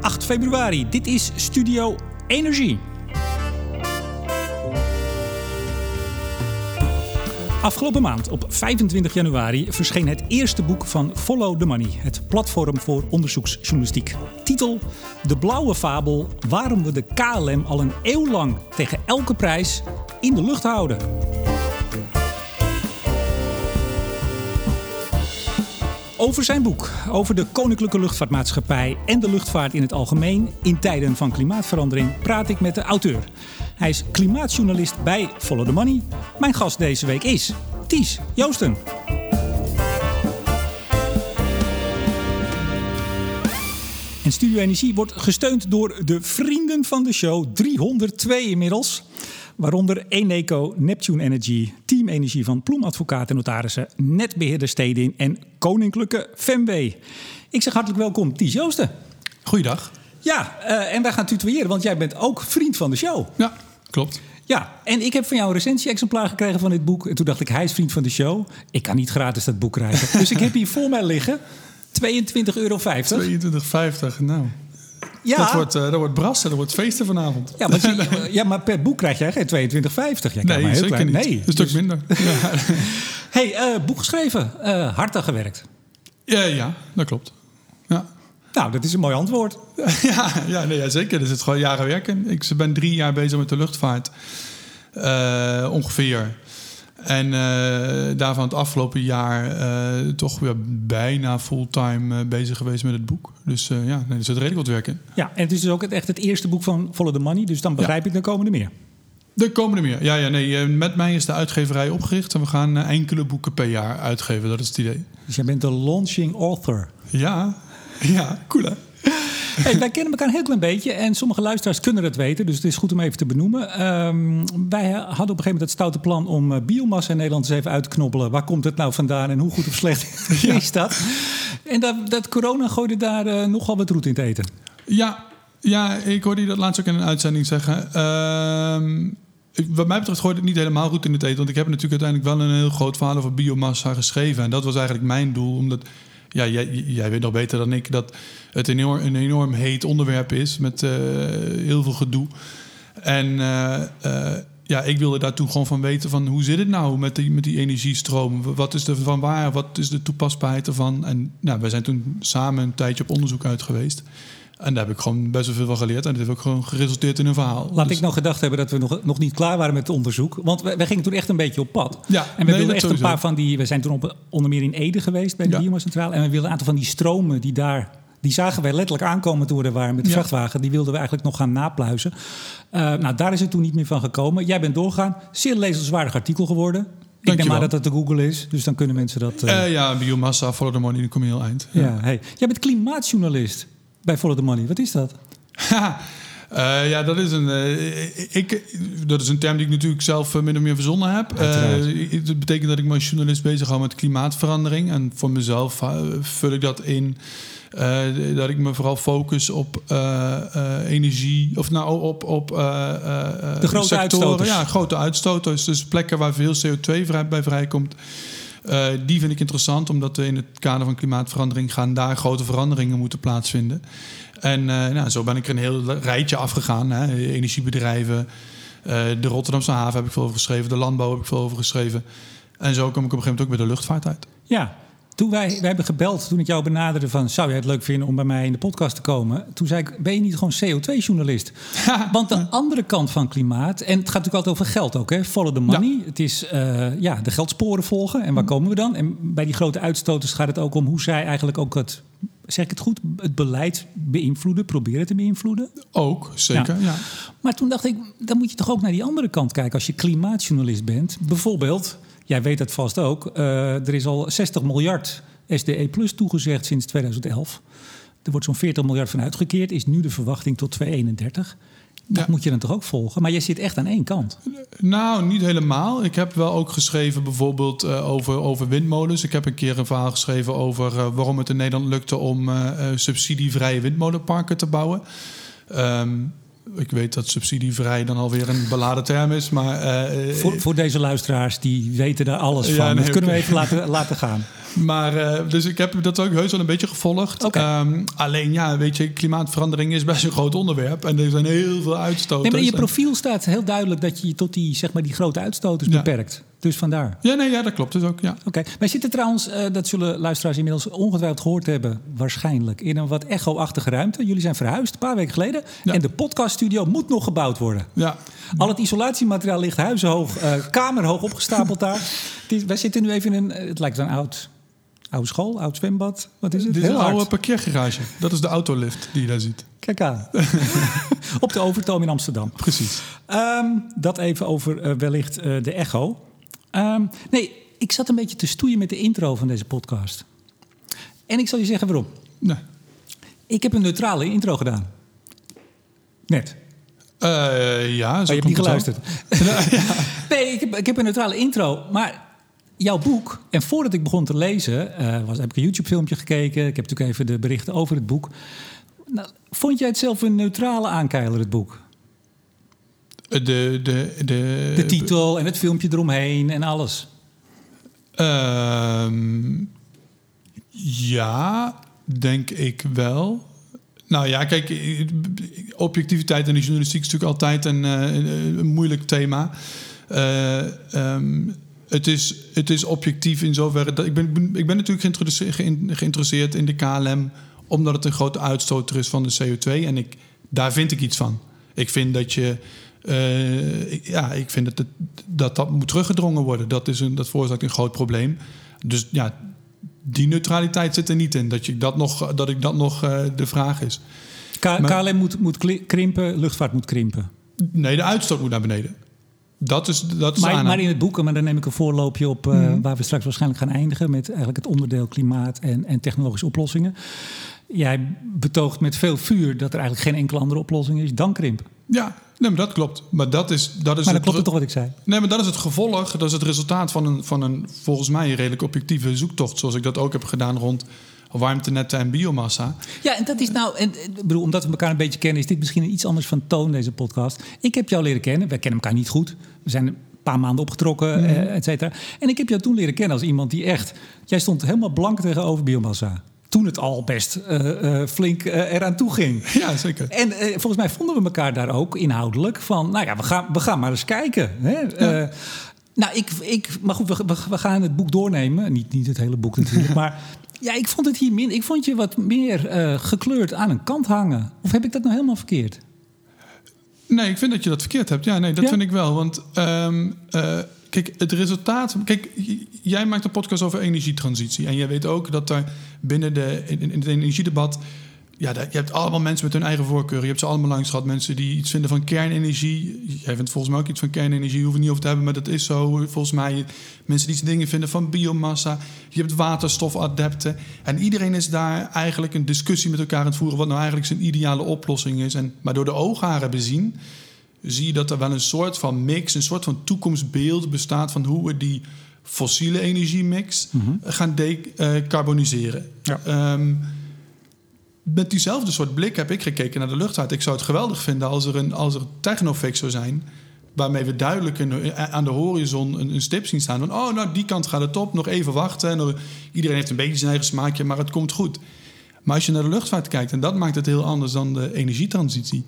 8 februari. Dit is Studio Energie. Afgelopen maand, op 25 januari, verscheen het eerste boek van Follow the Money, het platform voor onderzoeksjournalistiek. Titel: De blauwe fabel waarom we de KLM al een eeuw lang tegen elke prijs in de lucht houden. Over zijn boek, over de Koninklijke Luchtvaartmaatschappij en de luchtvaart in het algemeen in tijden van klimaatverandering, praat ik met de auteur. Hij is klimaatjournalist bij Follow the Money. Mijn gast deze week is Ties Joosten. En Studio Energie wordt gesteund door de vrienden van de show, 302 inmiddels. Waaronder Eneco, Neptune Energy, Team Energie van Ploemadvocaten en Notarissen, Netbeheerder Stedin en Koninklijke Femway. Ik zeg hartelijk welkom, Ties Joosten. Goeiedag. Ja, uh, en wij gaan tutoyeren, want jij bent ook vriend van de show. Ja, klopt. Ja, en ik heb van jou een recensie-exemplaar gekregen van dit boek. En toen dacht ik, hij is vriend van de show. Ik kan niet gratis dat boek krijgen. dus ik heb hier voor mij liggen 22,50 euro. 22,50, nou. Ja. Dat wordt, uh, dat wordt brassen, dat wordt feesten vanavond. Ja, maar, je, ja, maar per boek krijg jij geen 22,50. nee, maar heel klein. Niet. Nee, een stuk dus- minder. Ja. hey, uh, boek geschreven, uh, hard aan gewerkt. Ja, ja, dat klopt. Ja. Nou, dat is een mooi antwoord. ja, ja, nee, ja, zeker. Er zit gewoon jaren werken. Ik ben drie jaar bezig met de luchtvaart. ongeveer. En uh, daarvan het afgelopen jaar uh, toch weer bijna fulltime uh, bezig geweest met het boek. Dus ja, er zit redelijk wat werk in. Ja, en het is dus ook echt het eerste boek van Follow the Money. Dus dan begrijp ik, dan komen er meer. Er komen er meer. Ja, ja, nee. Met mij is de uitgeverij opgericht en we gaan enkele boeken per jaar uitgeven. Dat is het idee. Dus jij bent de launching author. Ja, ja, cool hè? Hey, wij kennen elkaar een heel klein beetje en sommige luisteraars kunnen het weten, dus het is goed om even te benoemen. Um, wij hadden op een gegeven moment het stoute plan om uh, biomassa in Nederland eens even uit te knobbelen. Waar komt het nou vandaan en hoe goed of slecht ja. is dat? En dat, dat corona gooide daar uh, nogal wat roet in het eten. Ja, ja, ik hoorde je dat laatst ook in een uitzending zeggen. Uh, wat mij betreft gooide het niet helemaal goed in het eten. Want ik heb natuurlijk uiteindelijk wel een heel groot verhaal over biomassa geschreven. En dat was eigenlijk mijn doel. Omdat ja, jij, weet nog beter dan ik dat het een enorm, een enorm heet onderwerp is met uh, heel veel gedoe. En uh, uh, ja, ik wilde daar toen gewoon van weten van hoe zit het nou met die, met die energiestroom? Wat is er van waar? Wat is de toepasbaarheid ervan? En nou, wij zijn toen samen een tijdje op onderzoek uit geweest. En daar heb ik gewoon best wel veel van geleerd. En dat heeft ook gewoon geresulteerd in een verhaal. Laat dus... ik nog gedacht hebben dat we nog, nog niet klaar waren met het onderzoek. Want we, we gingen toen echt een beetje op pad. Ja, en we nee, wilden echt sowieso. een paar van die... We zijn toen op, onder meer in Ede geweest bij de ja. Biomascentrale. En we wilden een aantal van die stromen die daar... Die zagen wij letterlijk aankomen toen we er waren met de ja. vrachtwagen. Die wilden we eigenlijk nog gaan napluizen. Uh, nou, daar is het toen niet meer van gekomen. Jij bent doorgaan. Zeer lezenswaardig artikel geworden. Ik denk maar dat het de Google is, dus dan kunnen mensen dat... Uh... Uh, ja, biomassa, follow the money, dan kom je heel eind. Ja. ja hey. Jij bent klimaatjournalist bij Follow the Money. Wat is dat? Uh, ja, dat is, een, uh, ik, dat is een term die ik natuurlijk zelf min of meer verzonnen heb. Dat betekent dat ik me als journalist bezig hou met klimaatverandering. En voor mezelf vul ik dat in dat ik me vooral focus op energie, of nou op, op de grote sectoren. Uitstoters. Ja, grote uitstoters. Dus plekken waar veel CO2 vrij, bij vrijkomt. Uh, die vind ik interessant, omdat in het kader van klimaatverandering gaan daar grote veranderingen moeten plaatsvinden. En uh, nou, zo ben ik er een heel rijtje afgegaan. Hè. Energiebedrijven, uh, de Rotterdamse haven heb ik veel over geschreven, de landbouw heb ik veel over geschreven. En zo kom ik op een gegeven moment ook bij de luchtvaart uit. Ja, toen wij, wij hebben gebeld, toen ik jou benaderde van... zou jij het leuk vinden om bij mij in de podcast te komen? Toen zei ik, ben je niet gewoon CO2-journalist? Want de andere kant van klimaat... en het gaat natuurlijk altijd over geld ook, hè? Follow the money. Ja. Het is uh, ja, de geldsporen volgen. En waar komen we dan? En bij die grote uitstoters gaat het ook om hoe zij eigenlijk ook het... Zeg ik het goed? Het beleid beïnvloeden, proberen te beïnvloeden? Ook, zeker, ja. ja. Maar toen dacht ik, dan moet je toch ook naar die andere kant kijken... als je klimaatjournalist bent. Bijvoorbeeld Jij weet het vast ook. Uh, er is al 60 miljard SDE Plus toegezegd sinds 2011. Er wordt zo'n 40 miljard van uitgekeerd. Is nu de verwachting tot 2031. Dat ja. moet je dan toch ook volgen? Maar je zit echt aan één kant. Nou, niet helemaal. Ik heb wel ook geschreven bijvoorbeeld uh, over, over windmolens. Ik heb een keer een verhaal geschreven over uh, waarom het in Nederland lukte om uh, subsidievrije windmolenparken te bouwen. Um, ik weet dat subsidievrij dan alweer een beladen term is, maar... Uh, voor, voor, deze luisteraars, die weten daar alles van. Nee, dat kunnen we even laten, laten gaan. Maar, uh, dus ik heb dat ook heus wel een beetje gevolgd. Okay. Um, alleen ja, weet je, klimaatverandering is best een groot onderwerp. En er zijn heel veel uitstoters. Nee, maar in je profiel staat heel duidelijk dat je je tot die, zeg maar, die grote uitstoters beperkt. Dus vandaar. Ja, nee, ja, dat klopt dus ook. Ja. Oké. Wij zitten trouwens, uh, dat zullen luisteraars inmiddels ongetwijfeld gehoord hebben, waarschijnlijk, in een wat echo-achtige ruimte. Jullie zijn verhuisd een paar weken geleden. En de podcaststudio moet nog gebouwd worden. Ja. Al het isolatiemateriaal ligt huizenhoog, uh, kamerhoog opgestapeld daar. wij zitten nu even in een, het lijkt een oud Oude school, oud zwembad. Wat is het? Dit is een oude parkeergarage. Dat is de autolift die je daar ziet. Kijk aan. Op de Overtoom in Amsterdam. Precies. Um, dat even over uh, wellicht uh, de echo. Um, nee, ik zat een beetje te stoeien met de intro van deze podcast. En ik zal je zeggen waarom. Nee. Ik heb een neutrale intro gedaan. Net. Uh, ja, zo oh, je hebt niet geluisterd. nee, ik heb, ik heb een neutrale intro. Maar jouw boek, en voordat ik begon te lezen, uh, was, heb ik een YouTube-filmpje gekeken. Ik heb natuurlijk even de berichten over het boek. Nou, vond jij het zelf een neutrale aankeiler, het boek? De, de, de, de titel en het filmpje eromheen en alles. Ehm, ja, denk ik wel. Nou ja, kijk, objectiviteit in de journalistiek is natuurlijk altijd een, eh, een, een moeilijk thema. Uh, um, het is, het is objectief in zoverre. Dat, ik, ben, ik ben natuurlijk geïnteresseerd in de KLM omdat het een grote uitstoter is van de CO2. En ik, daar vind ik iets van. Ik vind dat je. Uh, ja, ik vind dat, het, dat dat moet teruggedrongen worden. Dat, is een, dat veroorzaakt een groot probleem. Dus ja, die neutraliteit zit er niet in. Dat, je dat, nog, dat ik dat nog uh, de vraag is. KLM moet, moet krimpen, luchtvaart moet krimpen. Nee, de uitstoot moet naar beneden. Dat is, dat is maar, maar in het boek, maar dan neem ik een voorloopje op uh, mm. waar we straks waarschijnlijk gaan eindigen met eigenlijk het onderdeel klimaat en, en technologische oplossingen. Jij betoogt met veel vuur dat er eigenlijk geen enkele andere oplossing is dan krimp. Ja, nee, maar dat klopt. Maar dat is, dat is maar dan klopt toch wat ik zei? Nee, maar dat is het gevolg, dat is het resultaat van een, van een volgens mij redelijk objectieve zoektocht, zoals ik dat ook heb gedaan rond warmtenetten en biomassa. Ja, en dat is nou, en, bedoel, omdat we elkaar een beetje kennen, is dit misschien iets anders van toon, deze podcast. Ik heb jou leren kennen, wij kennen elkaar niet goed. We zijn een paar maanden opgetrokken, mm. eh, et cetera. En ik heb jou toen leren kennen als iemand die echt, jij stond helemaal blank tegenover biomassa toen het al best uh, uh, flink uh, eraan toe ging. Ja, zeker. En volgens mij vonden we elkaar daar ook inhoudelijk van... nou ja, we gaan, we gaan maar eens kijken. Hè? Ja. Nou, ik, ik, maar goed, we, we, gaan het boek doornemen. Niet, niet het hele boek natuurlijk, maar ja, ik vond het hier min. Ik vond je wat meer uh, gekleurd aan een kant hangen. Of heb ik dat nou helemaal verkeerd? Nee, ik vind dat je dat verkeerd hebt. Ja, nee, dat vind ik wel. Want um, uh, kijk, het resultaat. Kijk, jij maakt een podcast over energietransitie. En jij weet ook dat er binnen de, in, in het energiedebat ja, je hebt allemaal mensen met hun eigen voorkeuren. Je hebt ze allemaal langs gehad. Mensen die iets vinden van kernenergie. Jij vindt volgens mij ook iets van kernenergie. Je hoeft het niet over te hebben, maar dat is zo. Volgens mij mensen die iets dingen vinden van biomassa. Je hebt waterstofadepten. En iedereen is daar eigenlijk een discussie met elkaar aan het voeren... wat nou eigenlijk zijn ideale oplossing is. En, maar door de oogharen bezien zie je dat er wel een soort van mix... een soort van toekomstbeeld bestaat van hoe we die fossiele energiemix... Mm gaan decarboniseren. Ja. Ehm, met diezelfde soort blik heb ik gekeken naar de luchtvaart. Ik zou het geweldig vinden als er een, als er technofix zou zijn... waarmee we duidelijk in, aan de horizon een, een, stip zien staan. Van, oh, nou, die kant gaat het op, nog even wachten. En iedereen heeft een beetje zijn eigen smaakje, maar het komt goed. Maar als je naar de luchtvaart kijkt, en dat maakt het heel anders dan de energietransitie...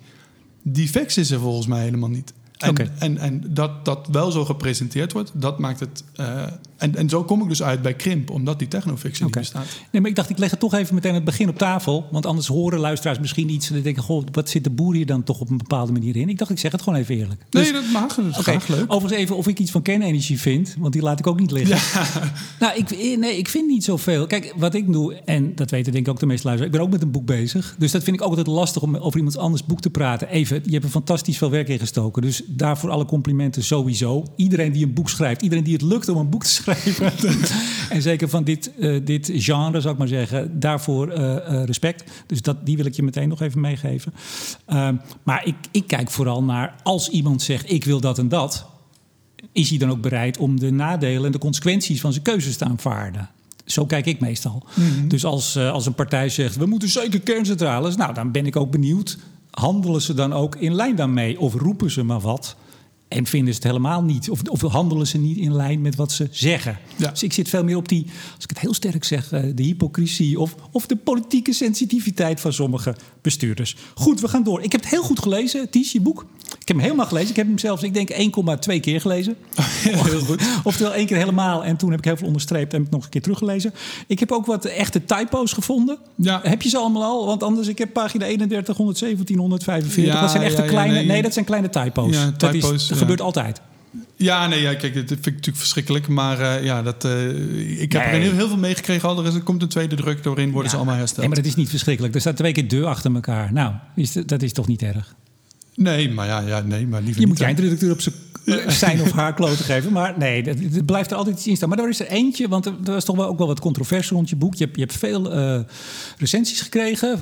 die fix is er volgens mij helemaal niet. En, en, en dat dat wel zo gepresenteerd wordt, dat maakt het. Uh, en, en zo kom ik dus uit bij Krimp, omdat die technofictie okay. niet bestaat. Nee, maar ik dacht, ik leg het toch even meteen het begin op tafel. Want anders horen luisteraars misschien iets. En denken, goh, wat zit de boer hier dan toch op een bepaalde manier in? Ik dacht, ik zeg het gewoon even eerlijk. Nee, dus- dat mag. Dat is okay. leuk. Overigens even of ik iets van kernenergie vind, want die laat ik ook niet liggen. Ja. Nou, ik, eh, nee, ik vind niet zoveel. Kijk, wat ik doe, en dat weten denk ik ook de meeste luisteraars. Ik ben ook met een boek bezig. Dus dat vind ik ook altijd lastig om over iemand anders boek te praten. Even, je hebt er fantastisch veel werk in gestoken. Dus daarvoor alle complimenten sowieso. Iedereen die een boek schrijft, iedereen die het lukt om een boek te schrijven. en zeker van dit, uh, dit genre, zou ik maar zeggen, daarvoor uh, uh, respect. Dus dat, die wil ik je meteen nog even meegeven. Ehm, maar ik, ik kijk vooral naar als iemand zegt: ik wil dat en dat. Is hij dan ook bereid om de nadelen en de consequenties van zijn keuzes te aanvaarden? Zo kijk ik meestal. Mm -hmm. Dus als, als een partij zegt: we moeten zeker kerncentrales, nou dan ben ik ook benieuwd. Handelen ze dan ook in lijn daarmee of roepen ze maar wat? En vinden ze het helemaal niet. Of, of handelen ze niet in lijn met wat ze zeggen. Dus ik zit veel meer op die, als ik het heel sterk zeg, eh, de hypocrisie of, of de politieke sensitiviteit van sommige bestuurders. Goed, we gaan door. Ik heb het heel goed gelezen, Ties, je boek. Ik heb hem helemaal gelezen. Ik heb hem zelfs, ik denk, 1,2 keer gelezen. heel goed. Oftewel één keer helemaal. En toen heb ik heel veel onderstreept en heb ik nog een keer teruggelezen. Ik heb ook wat echte typo's gevonden. Ja. Heb je ze allemaal al? Want anders, ik heb pagina 31, 117, 145. dat zijn echte kleine... Nee. dat zijn kleine typo's. Ja, typo's dat, is, dat gebeurt altijd. Ja, nee, ja, kijk, dat vind ik natuurlijk verschrikkelijk. Maar uh, ja, dat, uh, ik heb er heel, heel veel meegekregen. Al er, is, er komt een tweede druk doorheen, worden ze allemaal hersteld. Nee, maar dat is niet verschrikkelijk. Er staat twee keer deur achter elkaar. Nou, is, dat is toch niet erg? Nee, maar ja, ja nee, maar liever Je moet je eindredacteur op zijn zijn of haar kloten geven. Maar nee, het blijft er altijd iets in staan. Maar er is er eentje, want er was toch wel ook wel wat controverse rond je boek. Je hebt, je hebt veel uh, recensies gekregen.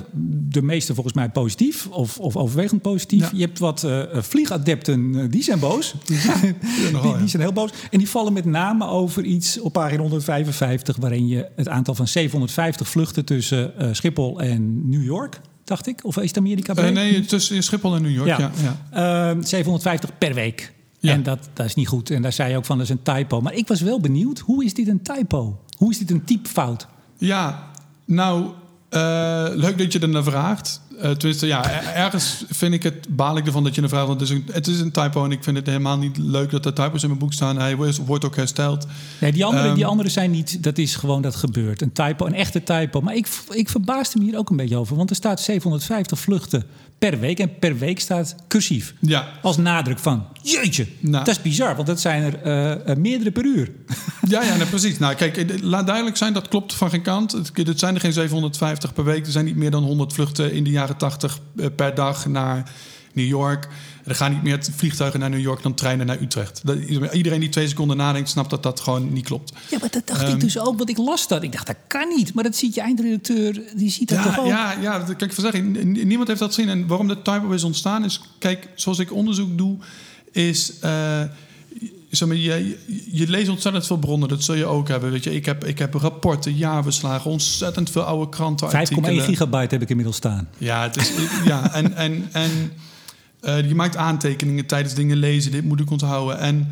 De meeste volgens mij positief of, of overwegend positief. Je hebt wat uh, vliegadepten, die zijn boos. die, die, zijn heel boos. En die vallen met name over iets op pagina 155... waarin je het aantal van 750 vluchten tussen uh, Schiphol en New York dacht ik? Of is het Amerika? Uh, nee, tussen Schiphol en New York, ja. ja, uh, 750 per week. Ja. En dat, dat is niet goed. En daar zei je ook van, dat is een typo. Maar ik was wel benieuwd, hoe is dit een typo? Hoe is dit een typfout? Ja, nou, uh, leuk dat je er naar vraagt. Uh, tenminste, ja, ergens vind ik het baal ik ervan dat je een vraagt. Want het is een, het is een typo en ik vind het helemaal niet leuk dat er typo's in mijn boek staan. Hij wordt ook hersteld. Nee, die andere, die ehm, andere zijn niet, dat is gewoon dat gebeurt. Een typo, een echte typo. Maar ik, ik verbaasde me hier ook een beetje over. Want er staat 750 vluchten per week. En per week staat cursief. Ja. Als nadruk van, jeetje, nou. dat is bizar. Want dat zijn er uh, uh, meerdere per uur. Ja, ja precies. Nou, kijk, laat duidelijk zijn, dat klopt van geen kant. Het, het zijn er geen 750 per week. Er zijn niet meer dan 100 vluchten in de jaren 80 uh, per dag naar New York. Er gaan niet meer vliegtuigen naar New York dan treinen naar Utrecht. Dat, iedereen die twee seconden nadenkt, snapt dat dat gewoon niet klopt. Ja, maar dat dacht ik dus ook, want ik las dat. Ik dacht, dat kan niet. Maar dat ziet je eindredacteur, die ziet dat toch ook? Ja, ja kijk, zeggen, niemand heeft dat gezien. En waarom de typo is ontstaan is, kijk, zoals ik onderzoek doe, is... Uh, zeg maar, je, je leest ontzettend veel bronnen, dat zul je ook hebben. Weet je, ik, heb, ik heb rapporten, jaarverslagen, ontzettend veel oude kranten. 5,1 gigabyte heb ik inmiddels staan. Ja, het is, ja en, en, en uh, je maakt aantekeningen tijdens dingen lezen. Dit moet ik onthouden. En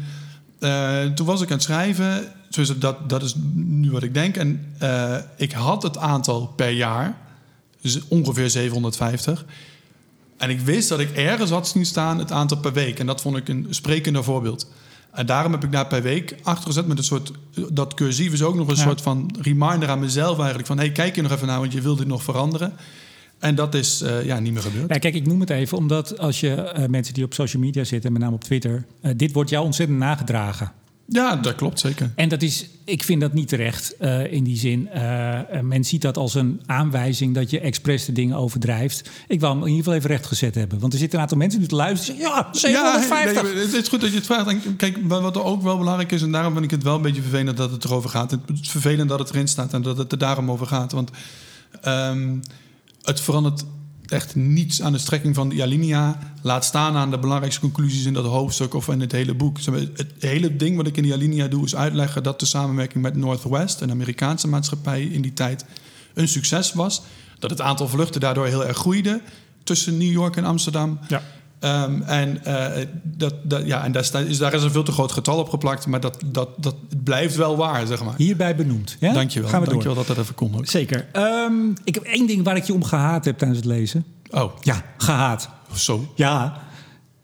uh, toen was ik aan het schrijven. Dus dat, dat is nu wat ik denk. En uh, ik had het aantal per jaar. Dus ongeveer 750. En ik wist dat ik ergens had zien staan het aantal per week. En dat vond ik een sprekender voorbeeld. En daarom heb ik daar per week achter gezet met een soort... Dat cursief is ook nog een soort van reminder aan mezelf eigenlijk. Van, hey, kijk je nog even naar, want je wil dit nog veranderen. En dat is uh, ja, niet meer gebeurd. Ja, kijk, ik noem het even omdat als je uh, mensen die op social media zitten, met name op Twitter, uh, dit wordt jou ontzettend nagedragen. Ja, dat klopt zeker. En dat is, ik vind dat niet terecht in die zin. men ziet dat als een aanwijzing dat je expres de dingen overdrijft. Ik wil hem in ieder geval even rechtgezet hebben. Want er zitten een aantal mensen die te luisteren. Ja, 750. Ja, het is goed dat je het vraagt. Kijk, wat er ook wel belangrijk is, en daarom vind ik het wel een beetje vervelend dat het erover gaat. Het is vervelend dat het erin staat en dat het er daarom over gaat. Want um, het verandert echt niets aan de strekking van die alinea. Laat staan aan de belangrijkste conclusies in dat hoofdstuk of in het hele boek. Het hele ding wat ik in die alinea doe is uitleggen dat de samenwerking met Northwest, een Amerikaanse maatschappij in die tijd, een succes was. Dat het aantal vluchten daardoor heel erg groeide tussen New York en Amsterdam. Ja. Um, en uh, dat, dat, ja, en daar, is, daar is een veel te groot getal op geplakt, maar dat, dat, dat blijft wel waar, zeg maar. Hierbij benoemd. Ja? Dankjewel. Gaan we Dankjewel door. dat dat even kon. Zeker. Um, ik heb één ding waar ik je om gehaat heb tijdens het lezen. Oh. Ja, gehaat. Zo? Ja.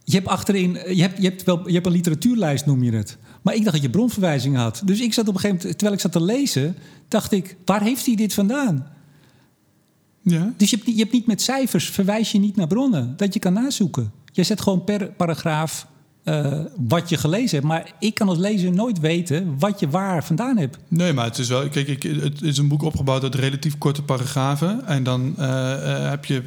Je hebt achterin, je hebt, je hebt, wel, je hebt een literatuurlijst, noem je het. Maar ik dacht dat je bronverwijzingen had. Dus ik zat op een gegeven moment, terwijl ik zat te lezen, dacht ik, waar heeft hij dit vandaan? Ja. Dus je hebt, je hebt niet met cijfers, verwijs je niet naar bronnen, dat je kan nazoeken. Je zet gewoon per paragraaf uh, wat je gelezen hebt. Maar ik kan als lezer nooit weten wat je waar vandaan hebt. Nee, maar het is wel. Kijk, ik, het is een boek opgebouwd uit relatief korte paragrafen. En dan uh, uh, heb je.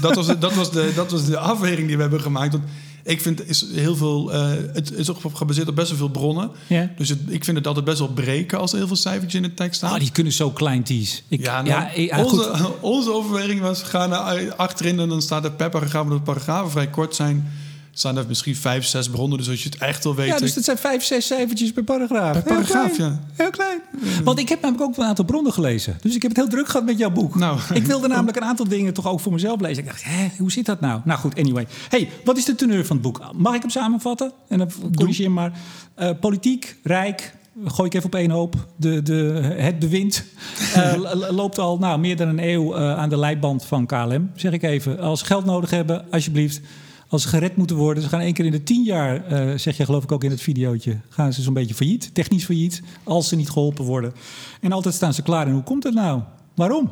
dat, was, dat, was de, dat was de afweging die we hebben gemaakt. Ik vind is heel veel. Uh, het is ook gebaseerd op best wel veel bronnen. Ja. Dus het, ik vind het altijd best wel breken als er heel veel cijfertjes in de tekst staan. Oh, die kunnen zo klein tease. ja, nou, ja, onze, onze overweging was: ga naar achterin en dan staat er per paragraaf, omdat paragrafen vrij kort zijn staan er misschien vijf, zes bronnen. Dus als je het echt wil weten... Ja, dus dat zijn vijf, zes cijfertjes per paragraaf. Per paragraaf, ja. Heel klein. Want ik heb namelijk ook een aantal bronnen gelezen. Dus ik heb het heel druk gehad met jouw boek. Nou. Ik wilde namelijk een aantal dingen toch ook voor mezelf lezen. Ik dacht, hè, hoe zit dat nou? Nou goed, anyway. hey, wat is de teneur van het boek? Mag ik hem samenvatten? En dan corrigeer maar. Uh, politiek, rijk, gooi ik even op één hoop. De, de, het bewind uh, loopt al nou, meer dan een eeuw uh, aan de leidband van KLM. Zeg ik even. Als geld nodig hebben, alsjeblieft als ze gered moeten worden. Ze gaan één keer in de tien jaar, uh, zeg je geloof ik ook in het videootje, gaan ze zo'n beetje failliet, technisch failliet, als ze niet geholpen worden. En altijd staan ze klaar. En hoe komt het nou? Waarom?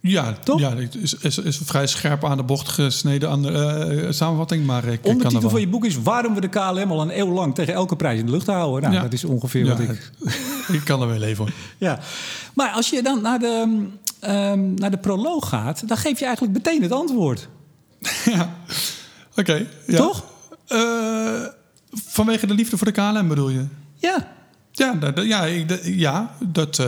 Ja, toch? Ja, het is, is, is vrij scherp aan de bocht gesneden aan de uh, samenvatting. Maar ik Ondertitel van je boek is waarom we de KLM al een eeuw lang tegen elke prijs in de lucht houden. Nou, ja. dat is ongeveer wat ik... ik kan er wel leven Ja, maar als je dan naar de, um, naar de proloog gaat, dan geef je eigenlijk meteen het antwoord. ja. Oké. ja. Toch? Uh, vanwege de liefde voor de KLM bedoel je? Ja. Ja, dat, ja, ja, dat,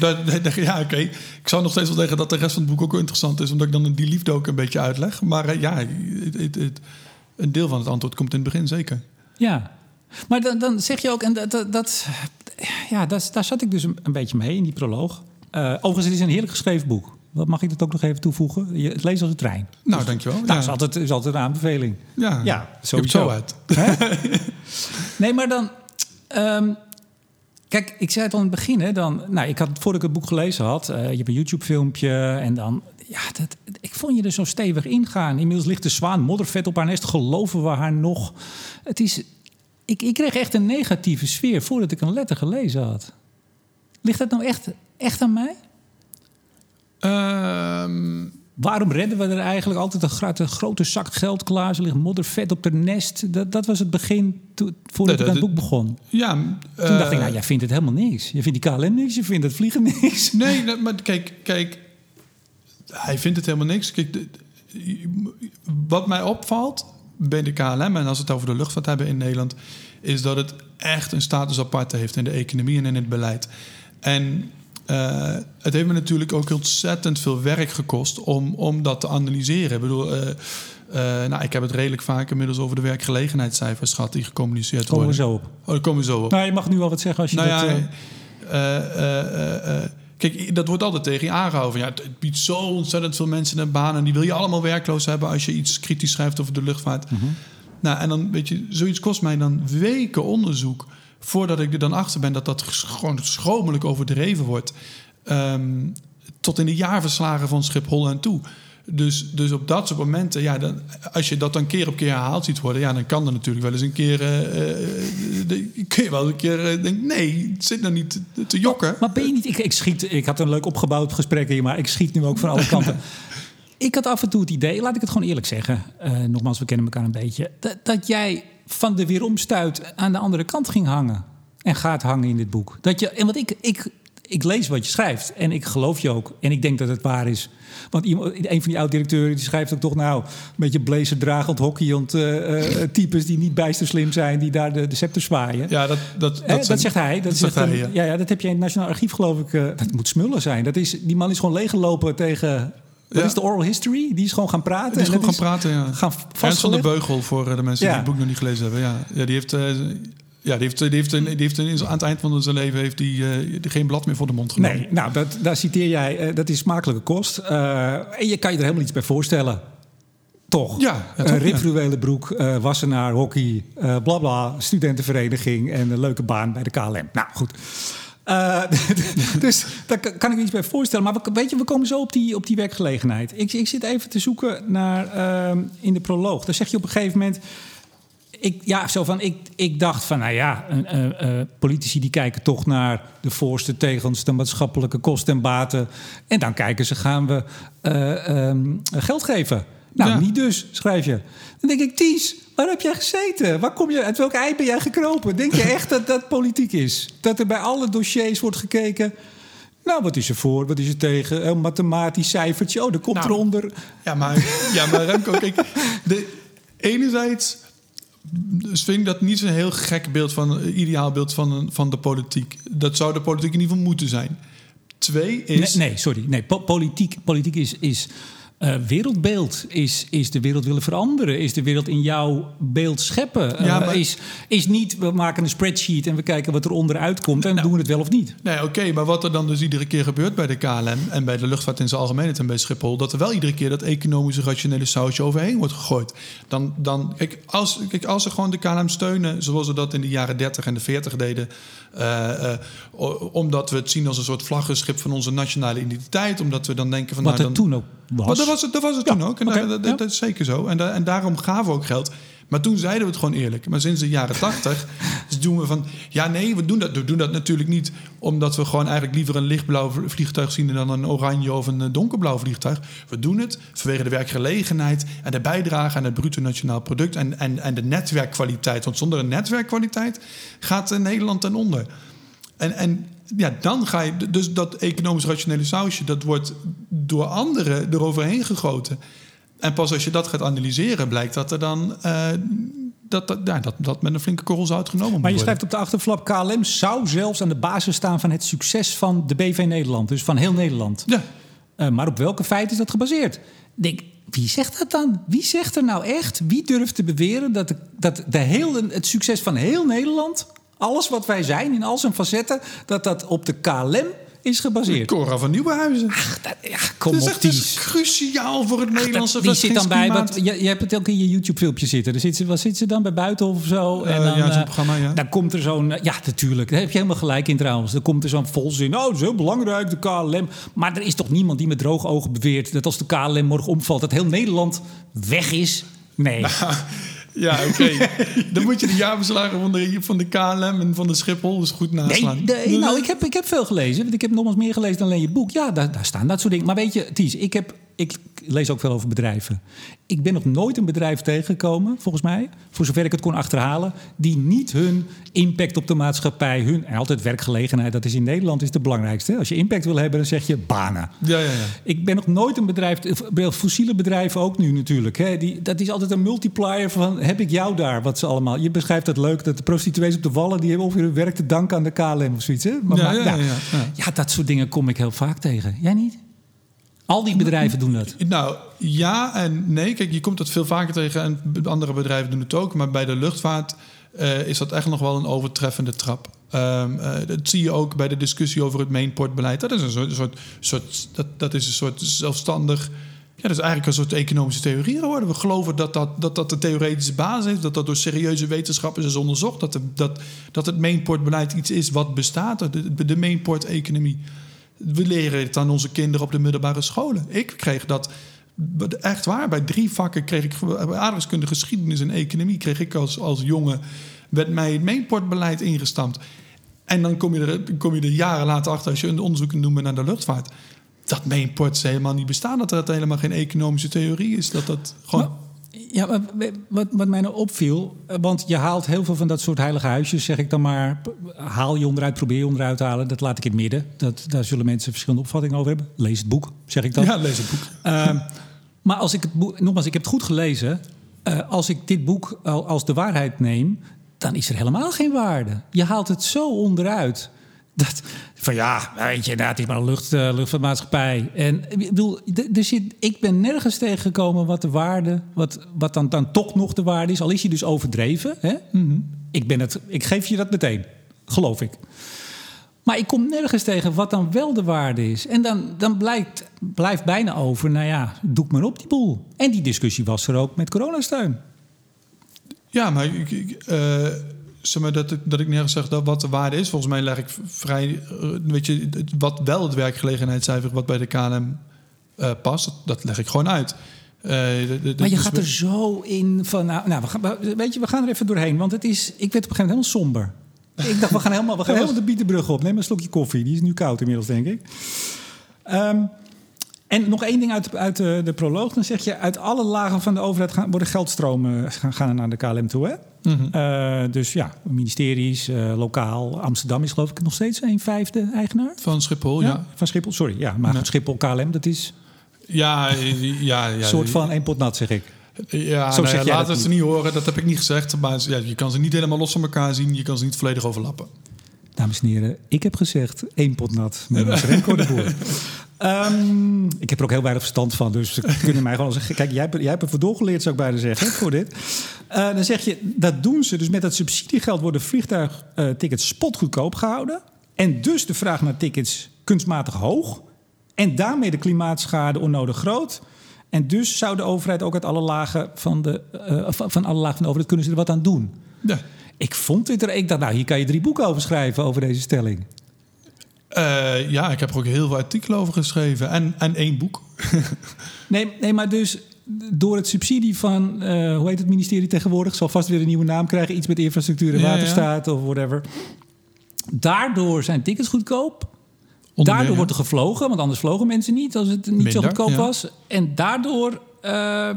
uh, dat, ja oké. Ik zou nog steeds wel zeggen dat de rest van het boek ook interessant is, omdat ik dan die liefde ook een beetje uitleg. Maar uh, ja, het, het, een deel van het antwoord komt in het begin zeker. Ja, maar dan, dan zeg je ook, en dat, dat, ja, dat, daar zat ik dus een, een beetje mee in die proloog. Uh, overigens, het is een heerlijk geschreven boek. Wat mag ik dat ook nog even toevoegen? Je, het leest als een trein. Nou, dus, dankjewel. Nou, ja. is, altijd, is altijd een aanbeveling. Ja, ja sowieso. zo uit. nee, maar dan... Um, kijk, ik zei het al in het begin. Hè, dan, nou, ik had, voordat ik het boek gelezen had... Uh, je hebt een YouTube-filmpje en dan... Ja, dat, ik vond je er zo stevig ingaan. Inmiddels ligt de zwaan moddervet op haar nest. Geloven we haar nog? Het is... Ik, ik kreeg echt een negatieve sfeer voordat ik een letter gelezen had. Ligt dat nou echt, echt aan mij? Ehm, Waarom redden we er eigenlijk altijd een grote, grote zak geld klaar? Ze ligt moddervet op de nest. Dat, dat was het begin voordat ik aan het boek begon. Ja, Toen dacht ik, nou, jij vindt het helemaal niks. Je vindt die KLM niks, je vindt het vliegen niks. Nee, maar kijk, kijk hij vindt het helemaal niks. Kijk, wat mij opvalt bij de KLM, en als we het over de luchtvaart hebben in Nederland, is dat het echt een status apart heeft in de economie en in het beleid. En uh, het heeft me natuurlijk ook ontzettend veel werk gekost om, om dat te analyseren. Ik bedoel, uh, uh, nou, ik heb het redelijk vaak inmiddels over de werkgelegenheidscijfers gehad die gecommuniceerd komen worden. Komen we zo op. Oh, daar komen we zo op. Nou, je mag nu al wat zeggen als je nou dat... Ja, kijk, dat wordt altijd tegen je aangehouden. Ja, het biedt zo ontzettend veel mensen een baan... en die wil je allemaal werkloos hebben... als je iets kritisch schrijft over de luchtvaart. Mm -hmm. Nou, en dan, weet je, zoiets kost mij dan weken onderzoek voordat ik er dan achter ben dat dat gewoon schromelijk overdreven wordt. Um, tot in de jaarverslagen van Schiphol en toe. Dus, dus op dat soort momenten, ja, dan, als je dat dan keer op keer herhaald ziet worden, ja, dan kan er natuurlijk wel eens een keer. Uh, kun je wel een keer uh, denken: nee, het zit nou niet te, te jokken. Maar, maar, ben je niet. Ik, ik, schiet, ik had een leuk opgebouwd gesprek hier, maar ik schiet nu ook van alle kanten. ik had af en toe het idee, laat ik het gewoon eerlijk zeggen. nogmaals, we kennen elkaar een beetje. Dat, dat jij van de weeromstuit aan de andere kant ging hangen. En gaat hangen in dit boek. Dat je, en wat ik, ik, ik lees wat je schrijft. En ik geloof je ook. En ik denk dat het waar is. Want iemand, een van die oud-directeuren die schrijft ook toch nou... een beetje blazerdragend, hockeyend uh, uh, types... die niet bijster slim zijn, die daar de, de scepter zwaaien. Ja, dat, dat, dat, dat zegt hij. Dat, dat zegt hij, ja. ja. Ja, dat heb je in het Nationaal Archief, geloof ik. Uh, dat moet smullen zijn. Dat is, die man is gewoon leeggelopen tegen... Dat ja. is de oral history. Die is gewoon gaan praten. Die is gewoon gaan praten, ja. Gaan Ernst van de Beugel, voor de mensen die het boek nog niet gelezen hebben. Ja, ja die heeft... Ja, die heeft, die heeft, die heeft aan het eind van zijn leven heeft die, uh, geen blad meer voor de mond genomen. Nee, nou, dat, daar citeer jij, uh, dat is smakelijke kost. Uh, en je kan je er helemaal iets bij voorstellen. Toch? Ja. ja een ripfluwelen broek, wassenaar, hockey, bla bla, studentenvereniging en een leuke baan bij de KLM. Nou, goed. dus daar kan ik me iets bij voorstellen. Maar we, weet je, we komen zo op die, op die werkgelegenheid. Ik, ik zit even te zoeken naar in de proloog. Daar zeg je op een gegeven moment ik, ja, zo van, ik, ik dacht van, nou ja, uh, uh, politici die kijken toch naar de voorste tegens, de maatschappelijke kosten en baten. En dan kijken ze, gaan we um, geld geven? Nou, ja. niet dus, schrijf je. Dan denk ik, Ties, waar heb jij gezeten? Waar kom je, uit welk ei ben jij gekropen? Denk je echt dat dat politiek is? Dat er bij alle dossiers wordt gekeken... Nou, wat is er voor? Wat is er tegen? Een mathematisch cijfertje. Oh, dat komt nou, eronder. Ja, maar, ja, maar Remco, kijk... De, enerzijds dus vind ik dat niet zo'n heel gek beeld van ideaal beeld van, van de politiek. Dat zou de politiek in ieder geval moeten zijn. Twee is. Nee, nee sorry. Nee, po politiek, politiek is. is uh, wereldbeeld. Is, is de wereld willen veranderen? Is de wereld in jouw beeld scheppen? Ja, maar... is, is niet, we maken een spreadsheet en we kijken wat er onderuit komt en nou, doen we het wel of niet. Nee, oké, maar wat er dan dus iedere keer gebeurt bij de KLM en bij de luchtvaart in zijn algemeenheid en bij Schiphol, dat er wel iedere keer dat economische rationele sausje overheen wordt gegooid. Dan, dan kijk, als, kijk, als ze gewoon de KLM steunen, zoals ze dat in de jaren 30 en de 40 deden, uh, omdat we het zien als een soort vlaggenschip van onze nationale identiteit, omdat we dan denken van. Wat nou, dan, toen ook was. Dat was het, dat was het toen ook. En dat, dat, is zeker zo. En, en daarom gaven we ook geld. Maar toen zeiden we het gewoon eerlijk. Maar sinds de jaren tachtig dus doen we van... Ja, nee, we doen, dat, we doen dat natuurlijk niet... omdat we gewoon eigenlijk liever een lichtblauw vliegtuig zien... dan een oranje of een eh, donkerblauw vliegtuig. We doen het vanwege de werkgelegenheid... en de bijdrage aan het bruto nationaal product... en, en, en de netwerkkwaliteit. Want zonder een netwerkkwaliteit gaat Nederland ten onder. En, en ja, dan ga je. Dus dat economisch rationele sausje, dat wordt door anderen eroverheen gegoten. En pas als je dat gaat analyseren, blijkt dat er dan. Uh, dat, dat, ja, dat, dat met een flinke korrel zout genomen Maar je schrijft op de achterflap: KLM zou zelfs aan de basis staan van het succes van de BV Nederland. Dus van heel Nederland. Ja. Uh, maar op welke feiten is dat gebaseerd? Denk, wie zegt dat dan? Wie zegt er nou echt? Wie durft te beweren dat, de, dat de hele, het succes van heel Nederland alles wat wij zijn in al zijn facetten, dat dat op de KLM is gebaseerd. Cora van Nieuwenhuizen. Ach, dat, ja, kom dat is echt dus cruciaal voor het Ach, Nederlandse Die zit dan bij, wat, je, je, hebt het ook in je YouTube-filmpje zitten. zit ze, wat zit ze dan bij Buitenhof of zo? en dan, ja, zo'n uh, programma, ja. Dan komt er zo'n... Ja, natuurlijk. Daar heb je helemaal gelijk in trouwens. Dan komt er zo'n volzin. Oh, dat is heel belangrijk, de KLM. Maar er is toch niemand die met droge ogen beweert... dat als de KLM morgen omvalt, dat heel Nederland weg is? Nee. Ja, oké. Dan moet je de jaarverslagen van de, van de KLM en van de Schiphol dus goed naslaan. Nee, nee nou, ik heb, ik heb veel gelezen. Want ik heb nogmaals meer gelezen dan alleen je boek. Ja, daar, daar staan dat soort dingen. Maar weet je, Ties, ik heb ik lees ook veel over bedrijven. Ik ben nog nooit een bedrijf tegengekomen, volgens mij, voor zover ik het kon achterhalen, die niet hun impact op de maatschappij, hun en altijd werkgelegenheid, dat is in Nederland is het belangrijkste. Als je impact wil hebben, dan zeg je banen. Ja, ja, ja. Ik ben nog nooit een bedrijf, fossiele bedrijven ook nu natuurlijk. Hè, die, dat is altijd een multiplier van heb ik jou daar, wat ze allemaal. Je beschrijft dat leuk, dat de prostituees op de wallen, die hebben ongeveer hun werk te danken aan de KLM of zoiets. Hè? Maar, ja, ja, ja, ja, ja, dat soort dingen kom ik heel vaak tegen. Jij niet? Al die bedrijven doen dat. Nou, ja en nee. Kijk, je komt dat veel vaker tegen en andere bedrijven doen het ook. Maar bij de luchtvaart uh, is dat echt nog wel een overtreffende trap. Um, uh, dat zie je ook bij de discussie over het mainportbeleid. Dat is een soort, soort, soort dat, dat is een soort zelfstandig. Ja, dat is eigenlijk een soort economische theorie geworden. We geloven dat dat, dat, dat de theoretische basis heeft, dat dat door serieuze wetenschappers is onderzocht, dat, de, dat, dat het mainportbeleid iets is wat bestaat, de, de mainport-economie we leren het aan onze kinderen op de middelbare scholen. Ik kreeg dat echt waar. Bij drie vakken kreeg ik aardrijkskunde, geschiedenis en economie. Kreeg ik als, als jongen, werd mij het mainportbeleid ingestampt. En dan kom je, er, kom je er jaren later achter als je een onderzoek noemt naar de luchtvaart. Dat mainport helemaal niet bestaan. Dat er helemaal geen economische theorie is. Dat dat gewoon. Ja, wat, wat mij nou opviel, eh, want je haalt heel veel van dat soort heilige huisjes, zeg ik dan maar. Haal je onderuit, probeer je onderuit te halen. Dat laat ik in het midden. Dat, daar zullen mensen verschillende opvattingen over hebben. Lees het boek, zeg ik dan. Ja, lees het boek. Uh, maar als ik het boek, nogmaals, ik heb het goed gelezen. Uh, als ik dit boek als de waarheid neem, dan is er helemaal geen waarde. Je haalt het zo onderuit. Dat, van ja, weet je, nou, het is maar een lucht, uh, luchtvaartmaatschappij. En ik bedoel, er zit, ik ben nergens tegengekomen wat de waarde, wat, wat dan, dan toch nog de waarde is. Al is hij dus overdreven. Hè? Mhm. ik, ben het, ik geef je dat meteen, geloof ik. Maar ik kom nergens tegen wat dan wel de waarde is. En dan, dan blijkt, blijft bijna over, nou ja, doe ik maar op die boel. En die discussie was er ook met coronasteun. Ja, maar ik, uh zeg maar, dat, ik, dat ik nergens zeg dat wat de waarde is. Volgens mij leg ik vrij, eh, weet je, wat wel het werkgelegenheidscijfer wat bij de KLM uh, eh, past, dat, leg ik gewoon uit. Uh, de, de, maar je gaat er zo in van, nou, nou we gaan, weet je, we gaan er even doorheen, want het is, ik werd op een gegeven moment helemaal somber. Ik dacht, we gaan helemaal, we gaan helemaal de Bietenbrug op. Neem een slokje koffie, die is nu koud inmiddels, denk ik. Um, en nog één ding uit, uit de, de, proloog. Dan zeg je, uit alle lagen van de overheid gaan, worden geldstromen gaan, gaan naar de KLM toe. Hè? Mhm. Uh, dus ja, ministeries, uh, lokaal. Amsterdam is geloof ik nog steeds een vijfde eigenaar. Van Schiphol, ja. ja. Van Schiphol, sorry. Ja, maar nee. Schiphol KLM, dat is... Ja, ja, ja. Een soort van één pot nat, zeg ik. Ja, Zo nou laat het ze niet horen, dat heb ik niet gezegd. Maar ja, je kan ze niet helemaal los van elkaar zien. Je kan ze niet volledig overlappen. Dames en heren, ik heb gezegd één pot nat met Remco de Boer. Um, ik heb er ook heel weinig verstand van, dus ze kunnen mij gewoon zeggen... kijk, jij hebt, jij hebt ervoor doorgeleerd, zou ik bijna zeggen, voor dit. Uh, dan zeg je, dat doen ze. Dus met dat subsidiegeld worden vliegtuigtickets spotgoedkoop gehouden. En dus de vraag naar tickets kunstmatig hoog. En daarmee de klimaatschade onnodig groot. En dus zou de overheid ook uit alle lagen van de, uh, van alle lagen van de overheid kunnen ze er wat aan doen. Ja. Ik vond dit er. Ik dacht, nou, hier kan je drie boeken over schrijven over deze stelling. Uh, ja, ik heb er ook heel veel artikelen over geschreven. En, en één boek. nee, nee, maar dus door het subsidie van, uh, hoe heet het ministerie tegenwoordig? Zal vast weer een nieuwe naam krijgen. Iets met infrastructuur en waterstaat of whatever. Daardoor zijn tickets goedkoop. daardoor wordt er gevlogen, want anders vlogen mensen niet als het niet zo goedkoop was. En daardoor uh,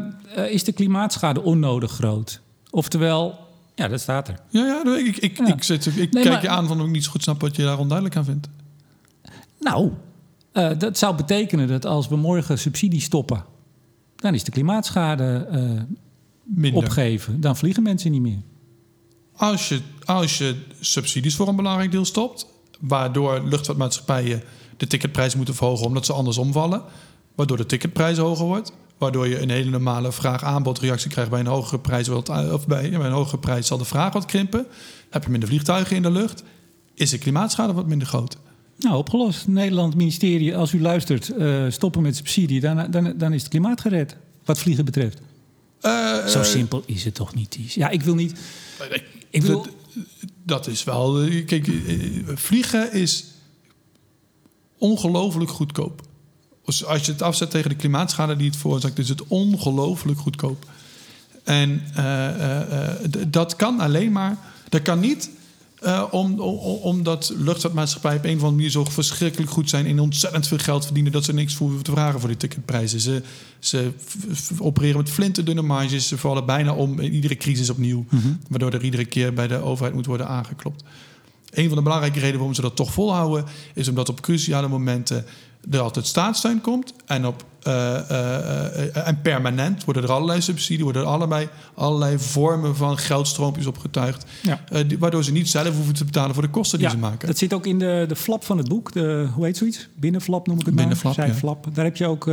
is de klimaatschade onnodig groot. Oftewel, ja, dat staat er. Ja, ja ik, ik, ik, zit, ik kijk je aan van ik niet zo goed snap wat je daar onduidelijk aan vindt. Nou, uh, dat zou betekenen dat als we morgen subsidie stoppen, dan is de klimaatschade uh, opgeven. Dan vliegen mensen niet meer. Als je, als je subsidies voor een belangrijk deel stopt, waardoor luchtvaartmaatschappijen de ticketprijs moeten verhogen omdat ze anders omvallen, waardoor de ticketprijs hoger wordt, waardoor je een hele normale vraag-aanbodreactie krijgt bij een hogere prijs, of bij, bij een hogere prijs zal de vraag wat krimpen, heb je minder vliegtuigen in de lucht, is de klimaatschade wat minder groot. Nou, opgelost. Nederland ministerie, als u luistert, uh, stoppen met subsidie, dan, dan, dan is het klimaat gered, wat vliegen betreft. Uh, Zo simpel is het toch niet? Ja, ik wil niet. Ik wil... Dat is wel. Eh, kijk, vliegen is ongelooflijk goedkoop. Als je het afzet tegen de klimaatschade die het veroorzaakt, is het ongelooflijk goedkoop. En dat kan alleen maar. Dat kan niet uh, om, omdat luchtvaartmaatschappijen op een of andere manier zo verschrikkelijk goed zijn en ontzettend veel geld verdienen dat ze niks voor te vragen voor die ticketprijzen. Ze, ze opereren met flinterdunne marges, ze vallen bijna om in iedere crisis opnieuw, mhm. waardoor er iedere keer bij de overheid moet worden aangeklopt. Een van de belangrijke redenen waarom ze dat toch volhouden, is omdat op cruciale momenten er altijd staatssteun komt. En, op, uh, uh, en permanent worden er allerlei subsidie, worden er allebei allerlei vormen van geldstroompjes opgetuigd. Ja. waardoor ze niet zelf hoeven te betalen voor de kosten die ze maken. Dat zit ook in de, de flap van het boek. De, hoe heet zoiets? Binnenflap noem ik het Binnenflap, maar. Flap. Daar heb je ook,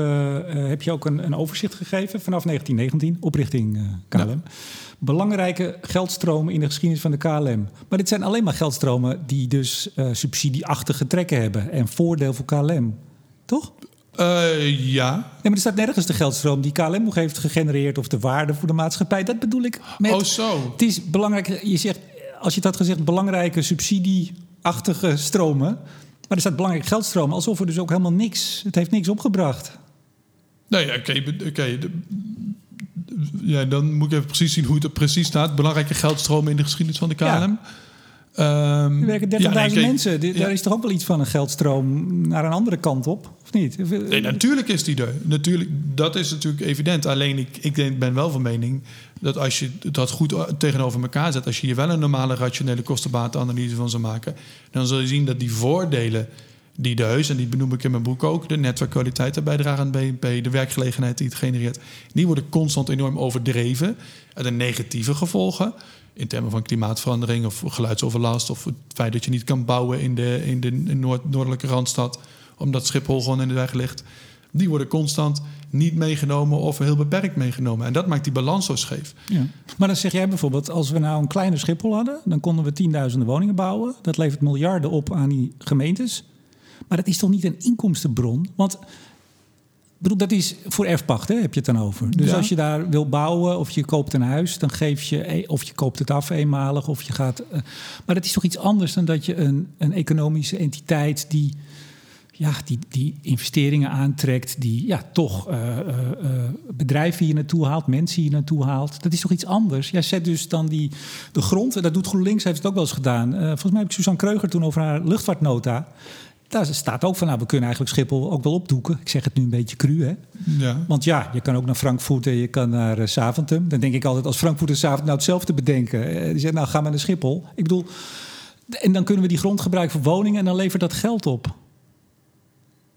heb je ook een, een, overzicht gegeven vanaf 1919, oprichting KLM. Belangrijke geldstromen in de geschiedenis van de KLM. Maar dit zijn alleen maar geldstromen die dus subsidieachtige trekken hebben en voordeel voor KLM. Toch? Uh, ja. Nee, maar er staat nergens de geldstroom die KLM nog heeft gegenereerd of de waarde voor de maatschappij. Dat bedoel ik met. Oh, zo. Het is belangrijk. Je zegt, als je dat gezegd, belangrijke subsidieachtige stromen. Maar er staat belangrijke geldstromen, alsof er dus ook helemaal niks. Het heeft niks opgebracht. Nee, oké. oké. ja, dan moet ik even precies zien hoe het er precies staat. Belangrijke geldstromen in de geschiedenis van de KLM. Ja. Um, er werken 30.000 mensen. Daar is toch ook wel iets van een geldstroom naar een andere kant op, of niet? Nee, natuurlijk is die er. Natuurlijk, dat is natuurlijk evident. Alleen ik, ik ben wel van mening dat als je dat goed tegenover elkaar zet... als je hier wel een normale rationele kostenbatenanalyse van zou maken... dan zul je zien dat die voordelen die de heus, en die benoem ik in mijn boek ook... de netwerkkwaliteit de bijdrage aan BNP, de werkgelegenheid die het genereert... die worden constant enorm overdreven. En de negatieve gevolgen in termen van klimaatverandering of geluidsoverlast of het feit dat je niet kan bouwen in de, in de noord, noordelijke randstad omdat Schiphol gewoon in de weg ligt, die worden constant niet meegenomen of heel beperkt meegenomen. En dat maakt die balans zo scheef. Ja. Maar dan zeg jij bijvoorbeeld, als we nou een kleiner Schiphol hadden, dan konden we tienduizenden woningen bouwen. Dat levert miljarden op aan die gemeentes. Maar dat is toch niet een inkomstenbron? Want bedoel, dat is voor erfpacht, hè, heb je het dan over. Dus als je daar wil bouwen of je koopt een huis, dan geef je, e- of je koopt het af eenmalig, of je gaat. Uh, maar dat is toch iets anders dan dat je een, een economische entiteit die, ja, die, die investeringen aantrekt, die ja, toch uh, uh, bedrijven hier naartoe haalt, mensen hier naartoe haalt. Dat is toch iets anders? Jij zet dus dan die, de grond, en dat doet GroenLinks, heeft het ook wel eens gedaan. volgens mij heb ik Suzanne Kreuger toen over haar luchtvaartnota. Daar staat ook van, nou, we kunnen eigenlijk Schiphol ook wel opdoeken. Ik zeg het nu een beetje cru, hè? Ja. Want ja, je kan ook naar Frankfurt en je kan naar uh. Dan denk ik altijd, als Frankfurt en Saventem nou hetzelfde bedenken. Uh, die zeggen, nou, ga maar naar Schiphol. Ik bedoel, en dan kunnen we die grond gebruiken voor woningen... en dan levert dat geld op.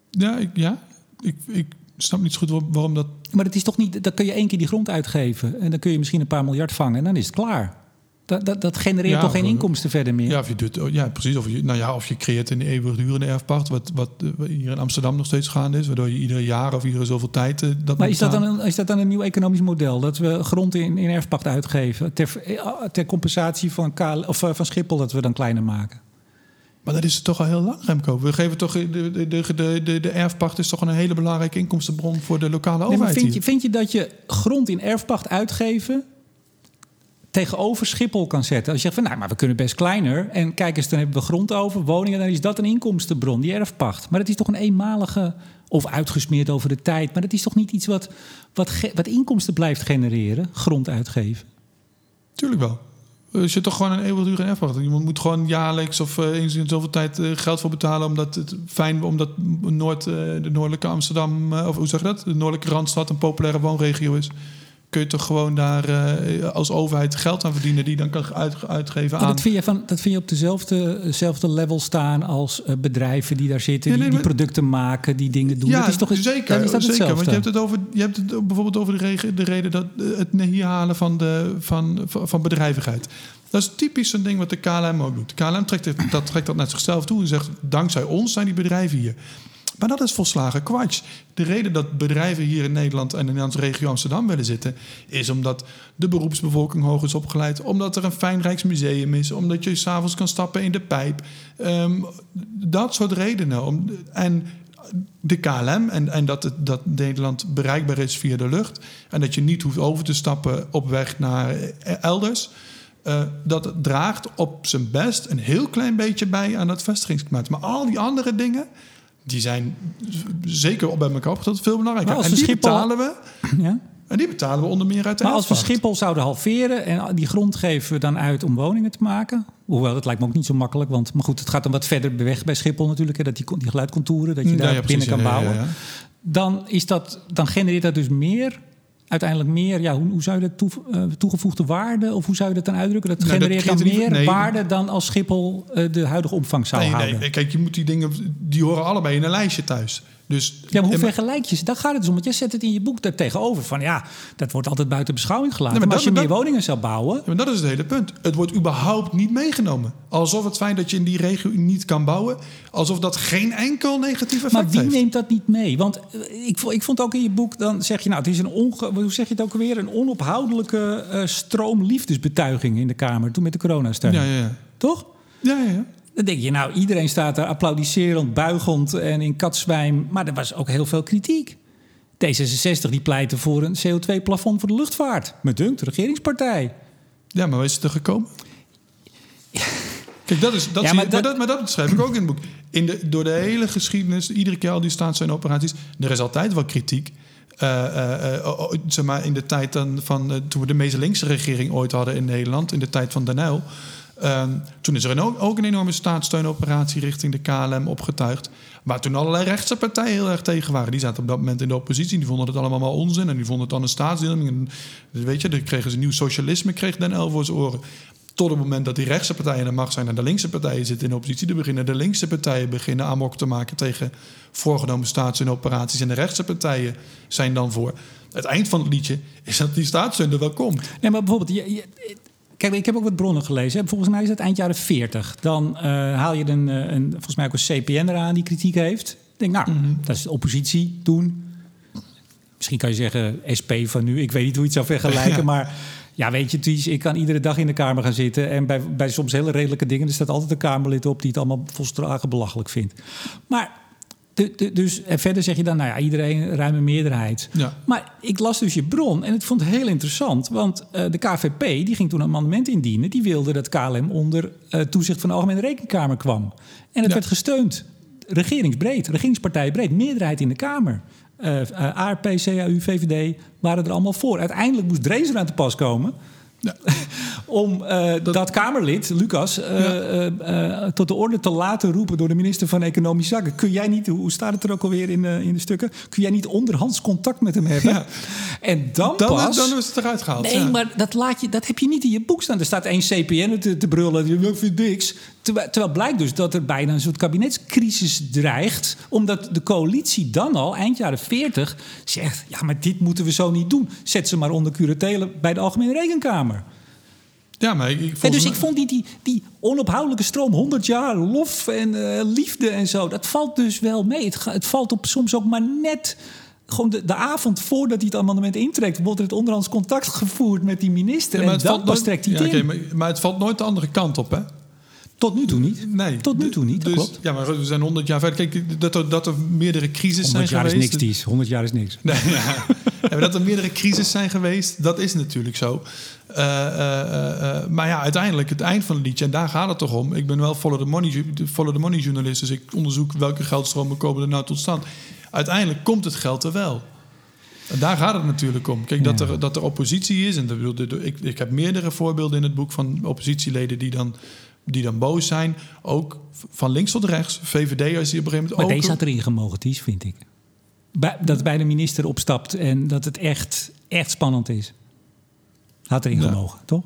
Ja, ik, ja. Ik, ik snap niet zo goed waarom dat... Maar het is toch niet... Dan kun je één keer die grond uitgeven... en dan kun je misschien een paar miljard vangen en dan is het klaar. Dat, dat, dat genereert toch geen inkomsten verder meer? Ja, of je doet, ja precies. Of je, nou ja, of je creëert een eeuwigdurende erfpacht, wat, wat hier in Amsterdam nog steeds gaande is, waardoor je ieder jaar of iedere zoveel tijd. Uh, dat maar is dat, dan een, is dat dan een nieuw economisch model? Dat we grond in, in erfpacht uitgeven ter, ter compensatie van, KL, of, van Schiphol, dat we dan kleiner maken? Maar dat is toch al heel lang, Remco. We geven toch de, de, de, de, de erfpacht is toch een hele belangrijke inkomstenbron voor de lokale overheid. maar vind, je, vind je dat je grond in erfpacht uitgeven tegenover Schiphol kan zetten? Als je zegt van nou, maar we kunnen best kleiner. En kijk eens, dan hebben we grond over, woningen, dan is dat een inkomstenbron, die erfpacht. Maar dat is toch een eenmalige of uitgesmeerd over de tijd. Maar dat is toch niet iets wat, wat, wat inkomsten blijft genereren, grond uitgeven? Tuurlijk wel. Als je toch gewoon een eeuwigdurende erfpacht. Je moet gewoon jaarlijks of uh, eens in zoveel tijd uh, geld voor betalen. Omdat het fijn, omdat Noord, uh, de noordelijke Amsterdam, of hoe zeg je dat? De noordelijke Randstad een populaire woonregio is kun je toch gewoon daar uh, als overheid geld aan verdienen die dan kan uit, uitgeven aan. Dat vind, je van, dat vind je op dezelfde, dezelfde level staan als uh, bedrijven die daar zitten, die, die, producten maken, die dingen doen. Ja, dat is toch, zeker. Is dat zeker want je hebt het, over, je hebt het bijvoorbeeld over de, regen, de reden dat eh, het hier halen van, de, van, van bedrijvigheid. Dat is typisch een ding wat de KLM ook doet. De KLM trekt dat, trekt dat naar zichzelf toe en zegt: dankzij ons zijn die bedrijven hier. Maar dat is volslagen kwats. De reden dat bedrijven hier in Nederland en in onze regio Amsterdam willen zitten, is omdat de beroepsbevolking hoog is opgeleid, omdat er een fijn Rijksmuseum is, omdat je s'avonds kan stappen in de pijp. Ehm, dat soort redenen. en de KLM en, en dat, het, dat Nederland bereikbaar is via de lucht en dat je niet hoeft over te stappen op weg naar elders. Uh, dat draagt op zijn best een heel klein beetje bij aan dat vestigingsklimaat. Maar al die andere dingen, die zijn zeker op bij elkaar opgeteld veel belangrijker. En die Schiphol... betalen we. Ja? En die betalen we onder meer uit de Maar als we Schiphol zouden halveren en die grond geven we dan uit om woningen te maken. Hoewel, dat lijkt me ook niet zo makkelijk. Want maar goed, het gaat dan wat verder weg bij Schiphol natuurlijk. Hè, dat die, die geluidcontouren, dat je daar binnen kan bouwen. dan, is dat, dan genereert dat dus meer uiteindelijk meer, ja, hoe, hoe zou je dat toe, uh, toegevoegde waarde, of hoe zou je dat dan uitdrukken? Dat nou, genereert dan meer waarde dan als Schiphol uh, de huidige omvang zou nee, houden. Nee, kijk, je moet die dingen, die horen allebei in een lijstje thuis. Dus, ja, maar hoe vergelijk je ze? Daar gaat het dus om. Want jij zet het in je boek daar tegenover. Van ja, dat wordt altijd buiten beschouwing gelaten. maar, als je meer woningen zou bouwen... Ja, maar dat is het hele punt. Het wordt überhaupt niet meegenomen. Alsof het feit dat je in die regio niet kan bouwen... alsof dat geen enkel negatief effect heeft. Maar wie neemt dat niet mee? Want eh, ik, ik vond ook in je boek... dan zeg je nou, het is een, onge, hoe zeg je het ook alweer... een onophoudelijke uh, stroom liefdesbetuiging in de Kamer... toen met de coronasteun. Ja, ja, ja. Toch? Ja, ja, ja. Dan denk je, nou, iedereen staat daar applaudisserend, buigend en in katzwijm. Maar er was ook heel veel kritiek. D66 die pleitte voor een CO2-plafond voor de luchtvaart. Met dunkt, de regeringspartij. Ja, maar waar is het er gekomen? Kijk, dat is, dat ja, maar, dat, maar, dat, schrijf ik ook in het boek. In de, door de hele geschiedenis, iedere keer al die operaties, er is altijd wel kritiek. Uh, uh, zeg maar in de tijd dan van, toen we de meest linkse regering ooit hadden in Nederland, in de tijd van Den Ehm, toen is er ook, een enorme staatssteunoperatie richting de KLM opgetuigd. Waar toen allerlei rechtse partijen heel erg tegen waren. Die zaten op dat moment in de oppositie. Die vonden het allemaal maar onzin. En die vonden het dan een staatsdeling. En, dus weet je, dan kregen ze nieuw socialisme, kreeg Den El voor zijn oren. Tot het moment dat die rechtse partijen de macht zijn en de linkse partijen zitten in de oppositie, dan beginnen de linkse partijen beginnen amok te maken tegen voorgenomen staatssteunoperaties. En de rechtse partijen zijn dan voor. Het eind van het liedje is dat die staatssteun er wel komt. Nee, maar bijvoorbeeld, je, Kijk, ik heb ook wat bronnen gelezen. Volgens mij is het eind jaren 40. Dan uh, haal je een, eh, een, volgens mij ook een CPN eraan die kritiek heeft. Ik denk, nou, mhm. dat is de oppositie toen. Misschien kan je zeggen SP van nu. Ik weet niet hoe je het zou vergelijken, maar... Ja, weet je, Ties, ik kan iedere dag in de Kamer gaan zitten. En bij, bij soms hele redelijke dingen... er staat altijd een Kamerlid op die het allemaal volstrekt belachelijk vindt. Maar dus en verder zeg je dan, nou ja, iedereen ruime meerderheid. Ja. Maar ik las dus je bron en het vond het heel interessant. Want uh, de KVP die ging toen een amendement indienen. Die wilde dat KLM onder uh, toezicht van de Algemene Rekenkamer kwam. En het werd gesteund. Regeringsbreed, regeringspartijbreed, meerderheid in de Kamer. Uh, ARP, CAU, VVD waren er allemaal voor. Uiteindelijk moest Drees aan te pas komen. Ja. om uh, dat, Kamerlid, Lucas, uh, uh, tot de orde te laten roepen door de minister van Economische Zaken. Kun jij niet, hoe staat het er ook alweer in, in de stukken? Kun jij niet onderhands contact met hem hebben? Ja. En dan, dan pas... Dan is het eruit gehaald. Nee, maar dat, laat je, dat heb je niet in je boek staan. Er staat één CPN te, te brullen. Je vindt niks. Terwijl, terwijl blijkt dus dat er bijna een soort kabinetscrisis dreigt. Omdat de coalitie dan al, eind jaren 40, zegt... ja, maar dit moeten we zo niet doen. Zet ze maar onder curatele bij de Algemene Rekenkamer. Ja, maar ik, en dus ik vond die, die, die onophoudelijke stroom, 100 jaar lof en uh, liefde en zo, dat valt dus wel mee. Het, het valt op soms ook maar net gewoon de, de, avond voordat hij het amendement intrekt, wordt er het onderhands contact gevoerd met die minister. Ja, en dan pas trekt hij ja, in. maar, maar, het valt nooit de andere kant op, hè? Tot nu toe niet. Nee. Tot nu toe niet, dus, klopt. Ja, maar we zijn 100 jaar verder. Kijk, dat er, dat er meerdere crises zijn geweest. 100 jaar is niks, Ties. 100 jaar is niks. Nee, ja. dat er meerdere crises zijn geweest, dat is natuurlijk zo. Uh, uh, uh, maar ja, uiteindelijk het eind van het liedje, en daar gaat het toch om. Ik ben wel follow the money, follow the money journalist, dus ik onderzoek welke geldstromen komen er nou tot stand uiteindelijk komt het geld er wel. En daar gaat het natuurlijk om. Kijk, dat, er, dat er oppositie is. En dat, ik, ik heb meerdere voorbeelden in het boek van oppositieleden die dan, die dan boos zijn. Ook van links tot rechts. VVD als die op een gegeven moment maar deze had erin gemogen, Ties, vind ik. Bij, dat bij de minister opstapt en dat het echt, echt spannend is. Had erin gemogen, toch?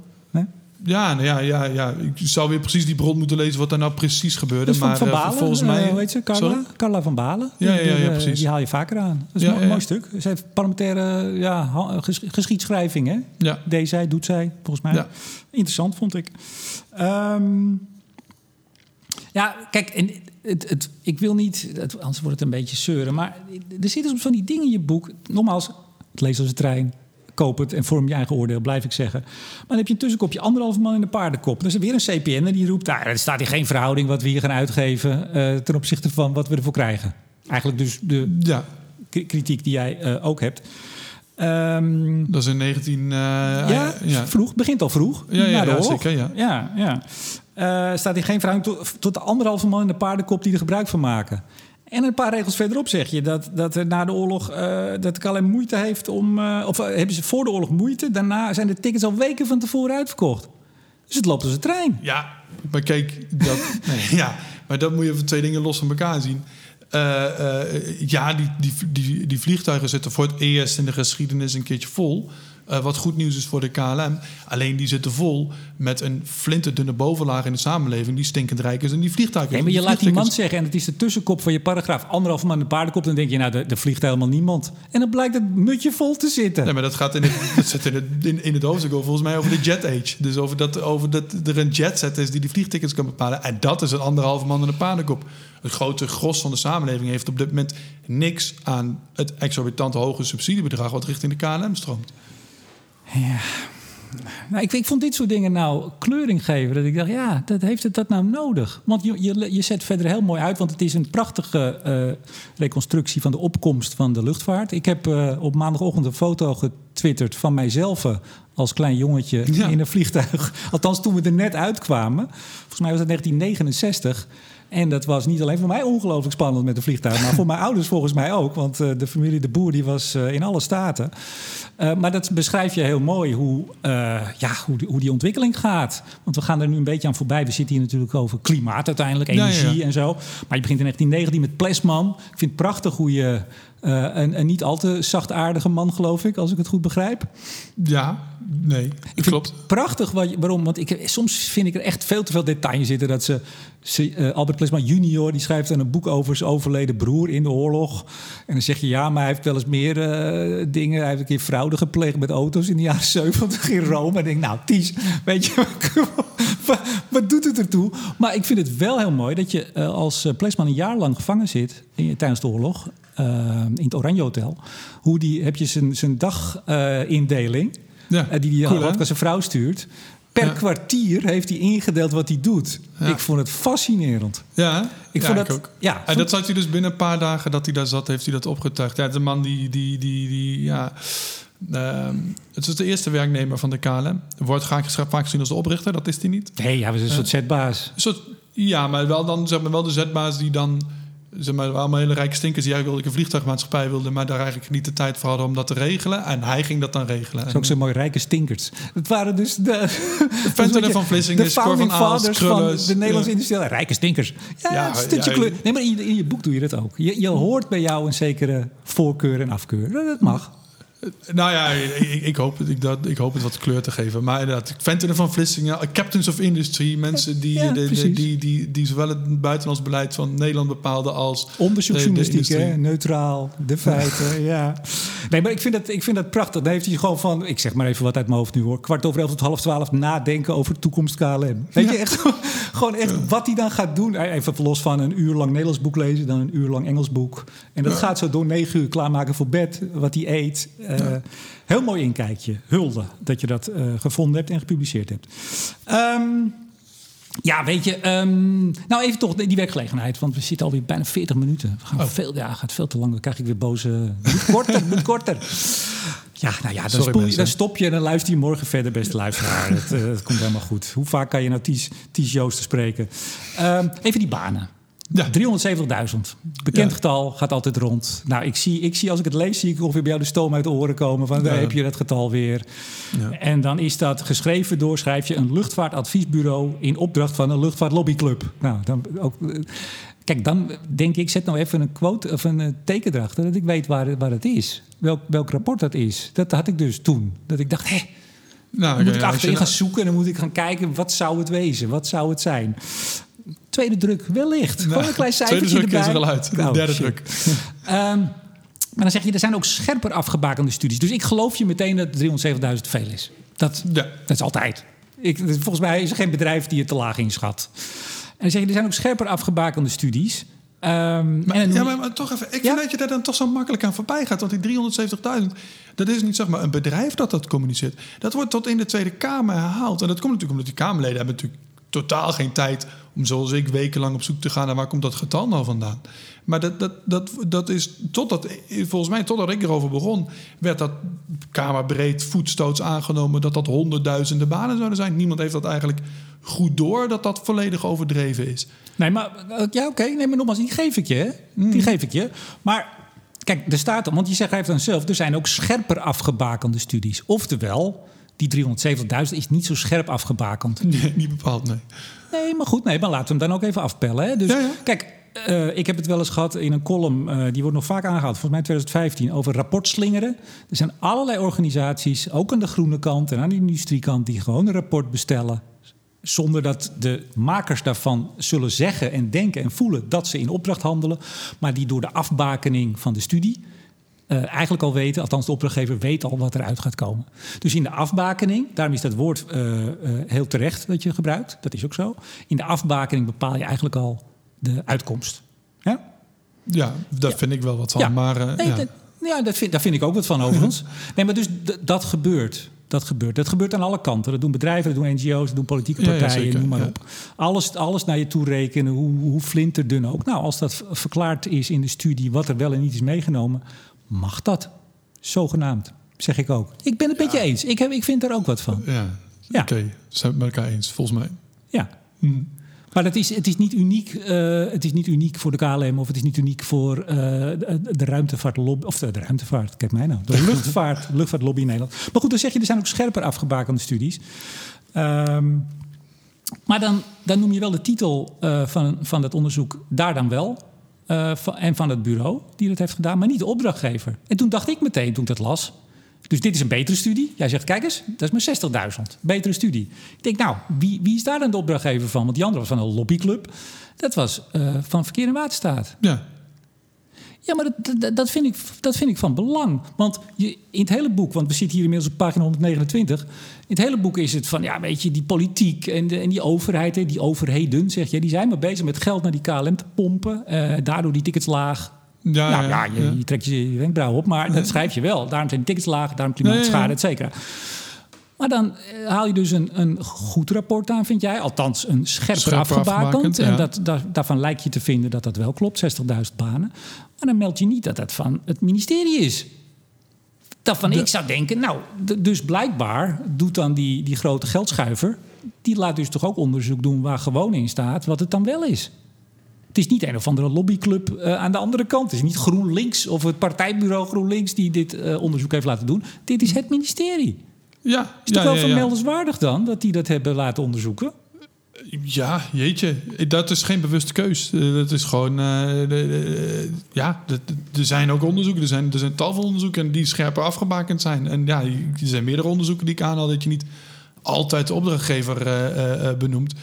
Ja, nou ja, ja, ja, ik zou weer precies die bron moeten lezen wat er nou precies gebeurde. maar van eh, Balen, volgens mij. Uh, hoe heet ze? Carla? Carla van Balen. Ja, ja, ja, precies. Die haal je vaker aan. Dat is een mooi stuk. Ze heeft parlementaire ja, geschiedschrijving, hè? Ja. Deed zij, doet zij, volgens mij. Interessant, vond ik. Um, ja, kijk, en het, het, ik wil niet, het, anders wordt het een beetje zeuren, maar er zitten soms van die dingen in je boek. Nogmaals, het leest als een trein koop het en vorm je eigen oordeel, blijf ik zeggen. Maar dan heb je een tussenkopje anderhalve man in de paardenkop. Dan is er weer een CPN en die roept, daar nou, staat hier geen verhouding wat we hier gaan uitgeven uh, ten opzichte van wat we ervoor krijgen. Eigenlijk dus de ja. kritiek die jij uh, ook hebt. Um, dat is in 19... Uh, ja, ja, vroeg. Begint al vroeg. Ja, ja, ja zeker. Ja, ja. ja. Uh, staat hier geen verhouding tot, tot de anderhalve man in de paardenkop die er gebruik van maken. En een paar regels verderop zeg je dat, dat er na de oorlog uh, dat KLM moeite heeft om. Uh, of uh, hebben ze voor de oorlog moeite? Daarna zijn de tickets al weken van tevoren uitverkocht. Dus het loopt als een trein. Ja, maar kijk, dat, nee, ja, maar dat moet je van twee dingen los van elkaar zien. ja, die, die, die, die vliegtuigen zitten voor het eerst in de geschiedenis een keertje vol. Uh, wat goed nieuws is voor de KLM. Alleen die zitten vol met een flinterdunne bovenlaag in de samenleving... die stinkend rijk is en die vliegtuigen... Nee, maar je laat die man zeggen en het is de tussenkop van je paragraaf... anderhalf man de paardenkop, dan denk je... nou, er vliegt helemaal niemand. En dan blijkt het mutje vol te zitten. Nee, maar dat gaat in het, dat zit in het, in, in het hoofdstuk volgens mij over de jet age. Dus over dat, over dat er een jetset is die die vliegtickets kan bepalen. En dat is een anderhalve man in de paardenkop. Het grote gros van de samenleving heeft op dit moment niks aan het exorbitant hoge subsidiebedrag... wat richting de KLM stroomt. Ja. Nou, ik, ik, vond dit soort dingen nou kleuring geven. Dat ik dacht, ja, dat heeft het dat nou nodig? Want je, je, je zet verder heel mooi uit, want het is een prachtige uh, reconstructie van de opkomst van de luchtvaart. Ik heb uh, op maandagochtend een foto getwitterd van mijzelf als klein jongetje in een vliegtuig. Althans, toen we er net uitkwamen. Volgens mij was het 1969. En dat was niet alleen voor mij ongelooflijk spannend met de vliegtuig, maar voor mijn ouders volgens mij ook. Want uh, de familie De Boer die was uh, in alle staten. Uh, maar dat beschrijf je heel mooi hoe, ja, hoe, die, hoe die ontwikkeling gaat. Want we gaan er nu een beetje aan voorbij. We zitten hier natuurlijk over klimaat uiteindelijk, energie ja. en zo. Maar je begint in 1919 met Plesman. Ik vind het prachtig hoe je uh, een, een, niet al te zachtaardige man, geloof ik, als ik het goed begrijp. Ja, nee, ik klopt. prachtig wat, waarom, want ik, soms vind ik er echt veel te veel detail in zitten. Dat ze, Albert Plesman junior, die schrijft een boek over zijn overleden broer in de oorlog. En dan zeg je, ja, maar hij heeft wel eens meer uh, dingen. Hij heeft een keer fraude gepleegd met auto's in de jaren 70 in Rome. En ik denk, nou, Ties, weet je, wat, doet het ertoe? Maar ik vind het wel heel mooi dat je als Plesman een jaar lang gevangen zit in, tijdens de oorlog. Uh, in het Oranje Hotel. Hoe die, heb je zijn, zijn dagindeling, ja, die hij cool, zijn vrouw stuurt. Per ja. kwartier heeft hij ingedeeld wat hij doet. Ja. Ik vond het fascinerend. Ja, ik vond dat, ook. Ja, en dat zat hij dus binnen een paar dagen dat hij daar zat, heeft hij dat opgetuigd. Ja, de man die, die, die, die ja. Uh, het is de eerste werknemer van de KLM. Wordt vaak, vaak gezien als de oprichter, dat is hij niet. Nee, hij was een soort zetbaas. Een soort, ja, maar wel dan zeg maar wel de zetbaas die dan zeg maar, allemaal hele rijke stinkers die eigenlijk een vliegtuigmaatschappij wilden, maar daar eigenlijk niet de tijd voor hadden om dat te regelen. En hij ging dat dan regelen. Dat is ook zo mooi, rijke stinkers. Het waren dus de... Ventenen van Vlissingen, de founding fathers van de Nederlandse industrie. Rijke stinkers. Ja, ja een stukje ja, kleur. Nee, maar in je, in je, boek doe je dat ook. Je, je hoort bij jou een zekere voorkeur en afkeur. Dat mag. Nou ja, ik, ik, hoop het, ik, dat, ik hoop het wat kleur te geven. Maar inderdaad, Ventenen van Vlissingen, Captains of Industry... mensen die, ja, de, die, die, die, zowel het buitenlands beleid van Nederland bepaalden als... Onderzoeksjournalistiek, neutraal, de feiten, ja. Nee, maar ik vind, dat, ik vind dat prachtig. Dan heeft hij gewoon van, ik zeg maar even wat uit mijn hoofd nu hoor... kwart over elf tot half twaalf nadenken over de toekomst KLM. Weet je, echt, gewoon echt wat hij dan gaat doen. Even los van een uur lang Nederlands boek lezen... dan een uur lang Engels boek. En dat gaat zo door negen uur klaarmaken voor bed, wat hij eet... Uh, Heel mooi inkijkje. Hulde dat je dat uh, gevonden hebt en gepubliceerd hebt. Um, ja, weet je, um, nou even toch die werkgelegenheid. Want we zitten alweer bijna 40 minuten. We gaan oh. veel, ja, gaat veel te lang. Dan krijg ik weer boze. Moet korter, moet korter. Ja, nou ja, dan, Sorry, spoel je, dan stop je en dan luister je morgen verder, beste luisteraar. Het, uh, het komt helemaal goed. Hoe vaak kan je nou Ties, Ties Joosten spreken? Um, even die banen. Ja. 370.000. Bekend getal, gaat altijd rond. Nou, ik zie, ik zie als ik het lees, zie ik ongeveer bij jou de stoom uit de oren komen. Van daar heb je dat getal weer. Ja. En dan is dat geschreven door, schrijf je, een luchtvaartadviesbureau in opdracht van een luchtvaartlobbyclub. Nou, dan ook. Kijk, dan denk ik, zet nou even een quote of een teken erachter, dat ik weet waar, waar het is. Welk, welk rapport dat is. Dat had ik dus toen. Dat ik dacht, hé, nou, dan moet ik achterin gaan zoeken en dan moet ik gaan kijken, wat zou het wezen? Wat zou het zijn? Tweede druk, wellicht. Gewoon een klein cijfertje tweede druk erbij. is er al uit. Nou, derde druk. um, maar dan zeg je, er zijn ook scherper afgebakende studies. Dus ik geloof je meteen dat 307.000 veel is. Dat, ja. dat is altijd. Ik, volgens mij is er geen bedrijf die het te laag inschat. En dan zeg je, er zijn ook scherper afgebakende studies. Um, maar, ja, maar, maar, toch even. Ik vind dat je daar dan toch zo makkelijk aan voorbij gaat. Want die 370.000, dat is niet zeg maar een bedrijf dat dat communiceert. Dat wordt tot in de Tweede Kamer herhaald. En dat komt natuurlijk omdat die Kamerleden hebben natuurlijk totaal geen tijd om zoals ik wekenlang op zoek te gaan naar waar komt dat getal nou vandaan. Maar dat, dat, dat, dat is totdat, volgens mij, totdat ik erover begon, werd dat kamerbreed voetstoots aangenomen dat dat honderdduizenden banen zouden zijn. Niemand heeft dat eigenlijk goed door dat dat volledig overdreven is. Nee, maar eh, ja, oké. Nee, maar nogmaals, die geef ik je. Die mm. geef ik je. Maar kijk, er staat dan, want je zegt dan zelf, er zijn ook scherper afgebakende studies. Oftewel, die 370.000 is niet zo scherp afgebakend. Nee, niet bepaald, nee. Nee, maar goed, nee, maar laten we hem dan ook even afpellen. Hè? Dus kijk, uh, ik heb het wel eens gehad in een column, uh, die wordt nog vaak aangehaald, volgens mij 2015, over rapportslingeren. Er zijn allerlei organisaties, ook aan de groene kant en aan de industriekant, die gewoon een rapport bestellen. Zonder dat de makers daarvan zullen zeggen en denken en voelen dat ze in opdracht handelen. Maar die door de afbakening van de studie uh, eigenlijk al weten, althans de opdrachtgever weet al wat eruit gaat komen. Dus in de afbakening, daarom is dat woord uh, uh, heel terecht dat je gebruikt, dat is ook zo. In de afbakening bepaal je eigenlijk al de uitkomst. Ja, ja daar vind ik wel wat van. Ja. Maar, nee, ja, ja dat vind, daar vind ik ook wat van overigens. nee, maar dus dat gebeurt. Dat gebeurt. Dat gebeurt aan alle kanten. Dat doen bedrijven, dat doen NGO's, dat doen politieke partijen, ja, noem maar op. Alles, alles naar je toe rekenen, hoe, hoe flinterdun ook. Nou, als dat verklaard is in de studie wat er wel en niet is meegenomen, mag dat. Zogenaamd, zeg ik ook. Ik ben het met je eens. Ik, heb, ik vind er ook wat van. Ja, ja. oké. Okay. Zijn we het met elkaar eens, volgens mij. Ja. Hm. Maar het is, het, is niet uniek, uh, het is niet uniek voor de KLM of het is niet uniek voor uh, de, de ruimtevaartlobby. Of de, de, ruimtevaart, kijk mij nou. De luchtvaart, luchtvaartlobby in Nederland. Maar goed, dan zeg je, er zijn ook scherper afgebakende studies. Um, maar dan, dan noem je wel de titel uh, van, van het onderzoek daar dan wel. Van, en van het bureau die dat heeft gedaan, maar niet de opdrachtgever. En toen dacht ik meteen, toen ik dat las... Dus dit is een betere studie. Jij zegt, kijk eens, dat is maar 60.000. Betere studie. Ik denk, nou, wie, wie is daar dan de opdrachtgever van? Want die andere was van een lobbyclub. Dat was uh, van Verkeer en Waterstaat. Ja. Ja, maar dat, dat, vind ik, dat vind ik van belang. Want je, in het hele boek, want we zitten hier inmiddels op pagina 129. In het hele boek is het van, ja, weet je, die politiek en, de, en die overheid, die overheden, zeg je, die zijn maar bezig met geld naar die KLM te pompen. Uh, daardoor die tickets laag. Ja, nou ja, je, je trekt je wenkbrauw op, maar dat schrijf je wel. Daarom zijn die tickets laag, daarom klimaatschade, et cetera. Maar dan eh, haal je dus een, een goed rapport aan, vind jij? Althans, een scherper, scherper afgebakend. En dat, dat, daarvan lijkt je te vinden dat dat wel klopt, 60.000 banen. Maar dan meld je niet dat dat van het ministerie is. Dat van, ik zou denken, nou, dus blijkbaar doet dan die, die grote geldschuiver... die laat dus toch ook onderzoek doen waar gewoon in staat wat het dan wel is. Het is niet een of andere lobbyclub uh, aan de andere kant. Het is niet GroenLinks of het partijbureau GroenLinks die dit uh, onderzoek heeft laten doen. Dit is het ministerie. Ja, is toch wel ja, vermeldenswaardig dan dat die dat hebben laten onderzoeken? Ja, jeetje. Dat is geen bewuste keus. Eh, dat is gewoon... Uh, ja, er zijn ook onderzoeken. Er zijn, er zijn tal van onderzoeken die scherper afgebakend zijn. En ja, er zijn meerdere onderzoeken die ik aanhaal... dat je niet altijd de opdrachtgever uh, benoemt.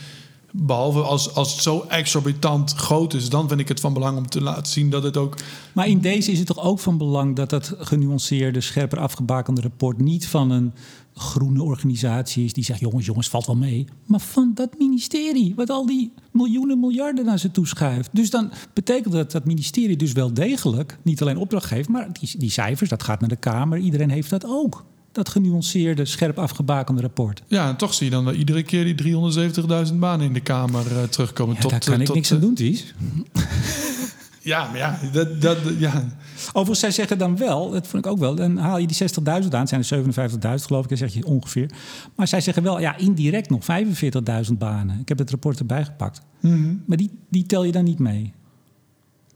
Behalve als, als het zo exorbitant groot is, dan vind ik het van belang om te laten zien dat het ook. Maar in deze is het toch ook van belang dat dat genuanceerde, scherper afgebakende rapport niet van een groene organisatie is die zegt: jongens, jongens, valt wel mee. Maar van dat ministerie, wat al die miljoenen, miljarden naar ze toeschuift. Dus dan betekent dat dat ministerie dus wel degelijk niet alleen opdracht geeft, maar die, die cijfers, dat gaat naar de Kamer. Iedereen heeft dat ook dat genuanceerde, scherp afgebakende rapport. Ja, en toch zie je dan iedere keer die 370.000 banen in de Kamer uh, terugkomen. Ja, tot, daar kan ik niks aan doen, Ties. ja, maar ja, dat, dat, ja. Overigens, zij zeggen dan wel, dat vond ik ook wel, dan haal je die 60.000 aan, zijn er 57.000 geloof ik, dan zeg je ongeveer. Maar zij zeggen wel, ja, indirect nog 45.000 banen. Ik heb het rapport erbij gepakt. Mm Maar die, die tel je dan niet mee.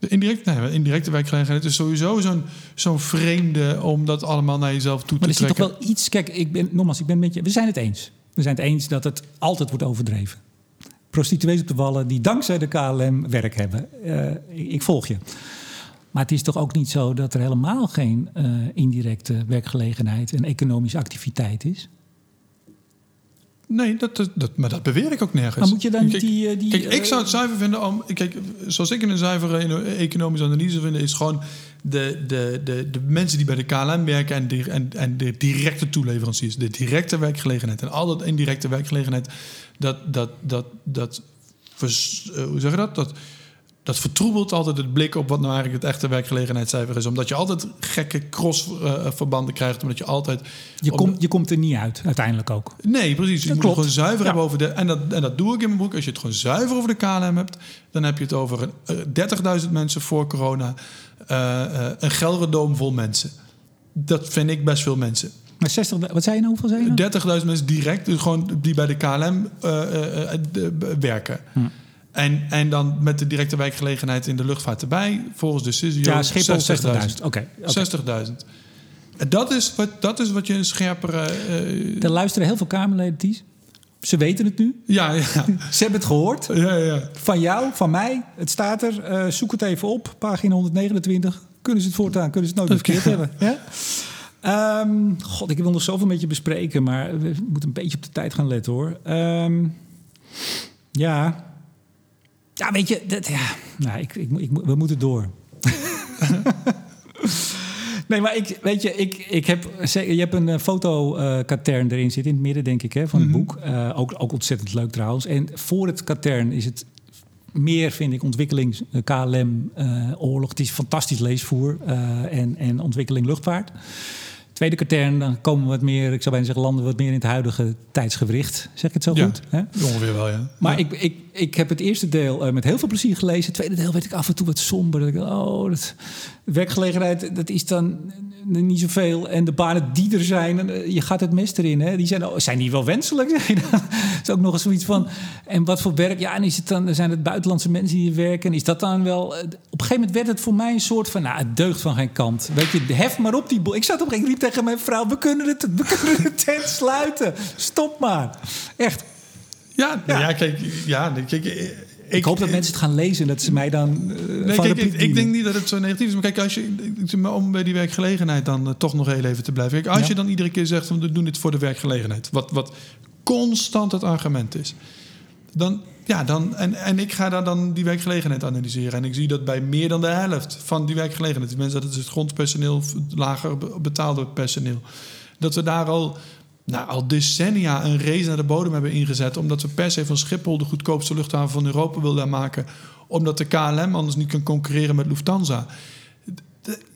De indirecte, nee, indirecte werkgelegenheid is sowieso zo'n zo'n vreemde om dat allemaal naar jezelf toe te trekken. Maar er zit toch wel iets. Kijk, ik ben, nogmaals, ik ben met je. We zijn het eens. We zijn het eens dat het altijd wordt overdreven. Prostituees op de wallen die dankzij de KLM werk hebben. Uh, ik volg je. Maar het is toch ook niet zo dat er helemaal geen uh, indirecte werkgelegenheid en economische activiteit is? Nee, dat, dat, maar dat beweer ik ook nergens. Maar moet je dan die... Eh, die kijk, ik zou het zuiver vinden om... Kijk, zoals ik in een zuivere economische analyse vind... is gewoon de, de, de, de mensen die bij de KLM werken... en de, en, en de directe toeleveranciers. De directe werkgelegenheid en al dat indirecte werkgelegenheid... dat, dat, dat, dat, vers, uh, hoe zeg je dat? Dat dat vertroebelt altijd het blik op wat nou eigenlijk het echte werkgelegenheidscijfer is. Omdat je altijd gekke crossverbanden krijgt. Omdat je altijd. Je, komt je komt er niet uit, uiteindelijk ook. Nee, precies. je moet het gewoon zuiver hebben over de. En dat, en dat doe ik in mijn boek. Als je het gewoon zuiver over de KLM hebt, dan heb je het over 30.000 eh, mensen voor corona. Uh, uh, een Gelderdoom vol mensen. Dat vind ik best veel mensen. Maar 60, wat zei je nou? Hoeveel zei je nou? 30.000 mensen direct, dus gewoon die bij de KLM werken. Hm. En, en dan met de directe werkgelegenheid in de luchtvaart erbij, volgens de CISIO... Ja, Schiphol 60.000. Oké. 60.000. Dat is, wat, dat is wat je een scherpere... Uh, er luisteren heel veel Kamerleden, Ties. Ze weten het nu. Ja, ja. Ze hebben het gehoord. Ja, ja. Van jou, van mij. Het staat er. Uh, zoek het even op. Pagina 129. Kunnen ze het voortaan, kunnen ze het nooit verkeerd hebben. Ja? Um, God, ik wil nog zoveel met je bespreken, maar we moeten een beetje op de tijd gaan letten hoor. Um, ja, ja, weet je, dat, ja, nou, ik, ik, ik, we moeten door. nee, maar ik, weet je, ik, ik heb, je hebt een uh, fotokatern erin zitten, in het midden denk ik, hè, van het mhm. boek. Uh, ook, ook ontzettend leuk trouwens. En voor het katern is het meer, vind ik, ontwikkeling uh, KLM, oorlog. Het is fantastisch leesvoer en, en ontwikkeling luchtvaart. Tweede katern, dan komen we wat meer, ik zou bijna zeggen, landen we wat meer in het huidige tijdsgewricht. Zeg ik het zo goed? Hè? Ongeveer wel, ja. Maar Ik, ik, ik heb het eerste deel uh, met heel veel plezier gelezen. Het tweede deel werd ik af en toe wat somber. Dat ik, oh, dat, werkgelegenheid, dat is dan niet zoveel. En de banen die er zijn, eh, je gaat het mes erin. Hè? Die zijn, oh, zijn die wel wenselijk? dat is ook nog eens zoiets van. En wat voor werk? Ja, en is het dan, zijn het buitenlandse mensen die hier werken? Is dat dan wel. Eh, op een gegeven moment werd het voor mij een soort van. Nou, het deugt van geen kant. Weet je, hef maar op die. Ik zat op een riep tegen mijn vrouw: we kunnen, het, we kunnen de tent sluiten. Stop maar. Echt. Ja, ja. ja kijk, ja, kijk, ik, hoop dat mensen het gaan lezen dat ze mij dan. Uh, nee, kijk, ik, ik, denk niet dat het zo negatief is. Maar kijk, als je, om bij die werkgelegenheid dan uh, toch nog heel even te blijven. Kijk, als je dan iedere keer zegt we doen dit voor de werkgelegenheid, wat, wat constant het argument is, dan. Ja, dan, en, en ik ga daar dan die werkgelegenheid analyseren. En ik zie dat bij meer dan de helft van die werkgelegenheid, mensen dat het grondpersoneel, lager betaalde personeel, dat we daar al nou, al decennia een race naar de bodem hebben ingezet. Omdat we per se van Schiphol de goedkoopste luchthaven van Europa wilden maken. Omdat de KLM anders niet kan concurreren met Lufthansa.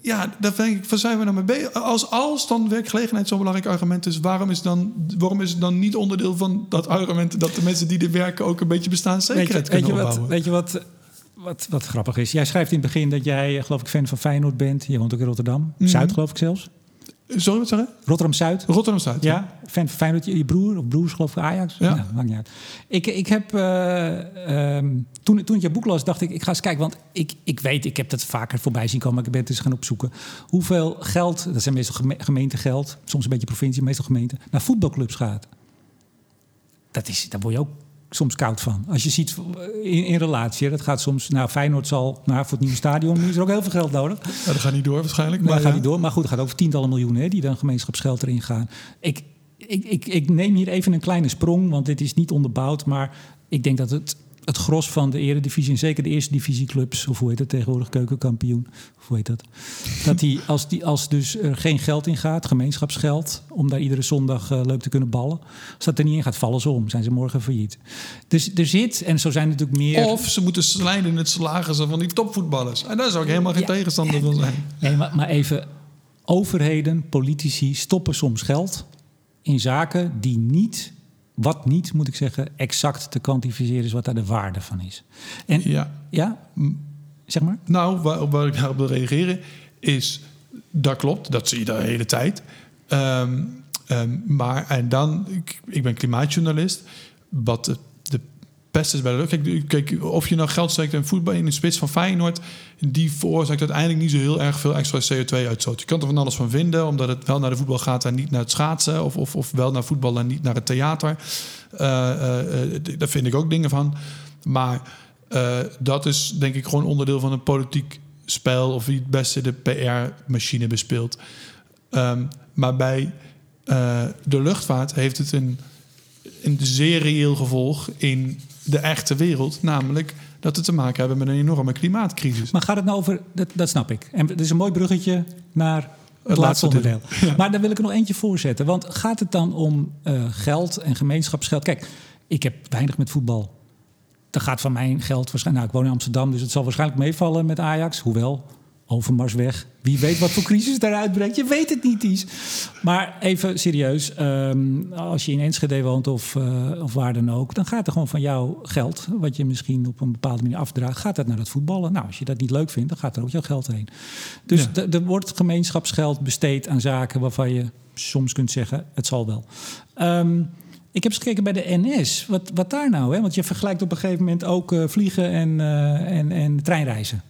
ja, daar denk ik, waar zijn we nou mee bezig? Als, als dan werkgelegenheid zo'n belangrijk argument is, waarom is, dan, waarom is het dan niet onderdeel van dat argument dat de mensen die er werken ook een beetje bestaanszekerheid weet je, kunnen weet je wat, weet je wat, wat, wat grappig is? Jij schrijft in het begin dat jij, geloof ik, fan van Feyenoord bent. Je woont ook in Rotterdam. Mhm. Zuid, geloof ik zelfs. Sorry, wat zeggen? Rotterdam-Zuid. Rotterdam-Zuid, ja. Fan van Feyenoord, je broer of broers geloof ik Ajax? Ja. Nou, maakt niet uit. Ik, ik heb, uh, um, toen, toen ik je boek las, dacht ik, ik ga eens kijken. Want ik, ik weet, ik heb dat vaker voorbij zien komen. Maar ik ben het eens gaan opzoeken. Hoeveel geld, dat zijn meestal geme gemeentegeld. Soms een beetje provincie, meestal gemeente. Naar voetbalclubs gaat. Dat is, daar word je ook soms koud van. Als je ziet in, in relatie, dat gaat soms... Nou, Feyenoord zal, nou, voor het nieuwe stadion is er ook heel veel geld nodig. Ja, dat gaat niet door waarschijnlijk. Maar, gaat niet door. Maar goed, het gaat over tientallen miljoenen hè, die dan gemeenschapsgeld erin gaan. Ik, ik, ik, ik neem hier even een kleine sprong, want dit is niet onderbouwd. Maar ik denk dat het het gros van de eredivisie, en zeker de eerste divisieclubs, of hoe heet het tegenwoordig, keukenkampioen, of hoe heet dat? Dat die, als, die, als dus er geen geld in gaat, gemeenschapsgeld, om daar iedere zondag uh, leuk te kunnen ballen, als dat er niet in gaat, vallen ze om, zijn ze morgen failliet. Dus er zit, en zo zijn er natuurlijk meer... Of ze moeten slijden in het salarissen van die topvoetballers. En daar zou ik helemaal geen tegenstander van zijn. Nee, maar, maar even, overheden, politici stoppen soms geld in zaken die niet wat niet, moet ik zeggen, exact te kwantificeren is wat daar de waarde van is. En ja, ja zeg maar. Nou, waar, waar ik daarop wil reageren is, dat klopt, dat zie je de hele tijd. Um, um, maar en dan, ik, ik ben klimaatjournalist. Wat de best is bij de. Kijk, kijk, of je nou geld steekt in voetbal in de spits van Feyenoord, die veroorzaakt uiteindelijk niet zo heel erg veel extra CO2-uitstoot. Je kan er van alles van vinden, omdat het wel naar de voetbal gaat en niet naar het schaatsen, of, of, of wel naar voetbal en niet naar het theater. Uh, daar vind ik ook dingen van. Maar dat is denk ik gewoon onderdeel van een politiek spel, of wie het beste de PR-machine bespeelt. Um, maar bij de luchtvaart heeft het een, een zeer reëel gevolg in de echte wereld. Namelijk dat we te maken hebben met een enorme klimaatcrisis. Maar gaat het nou over, dat, dat snap ik. En het is een mooi bruggetje naar het, laatste onderdeel. Maar daar wil ik er nog eentje voor zetten. Want gaat het dan om uh, geld en gemeenschapsgeld? Kijk, ik heb weinig met voetbal. Dat gaat van mijn geld waarschijnlijk. Nou, ik woon in Amsterdam, dus het zal waarschijnlijk meevallen met Ajax. Hoewel, Overmars weg. Wie weet wat voor crisis daaruit brengt. Je weet het niet, Ties. Maar even serieus. Um, als je in Enschede woont of, uh, of waar dan ook... dan gaat er gewoon van jouw geld... wat je misschien op een bepaalde manier afdraagt... gaat dat naar het voetballen. Nou, als je dat niet leuk vindt... dan gaat er ook jouw geld heen. Dus ja. er wordt gemeenschapsgeld besteed aan zaken... waarvan je soms kunt zeggen... het zal wel. Um, ik heb eens gekeken bij de NS. Wat, wat daar nou? Hè? Want je vergelijkt op een gegeven moment ook uh, vliegen en, uh, en, en treinreizen.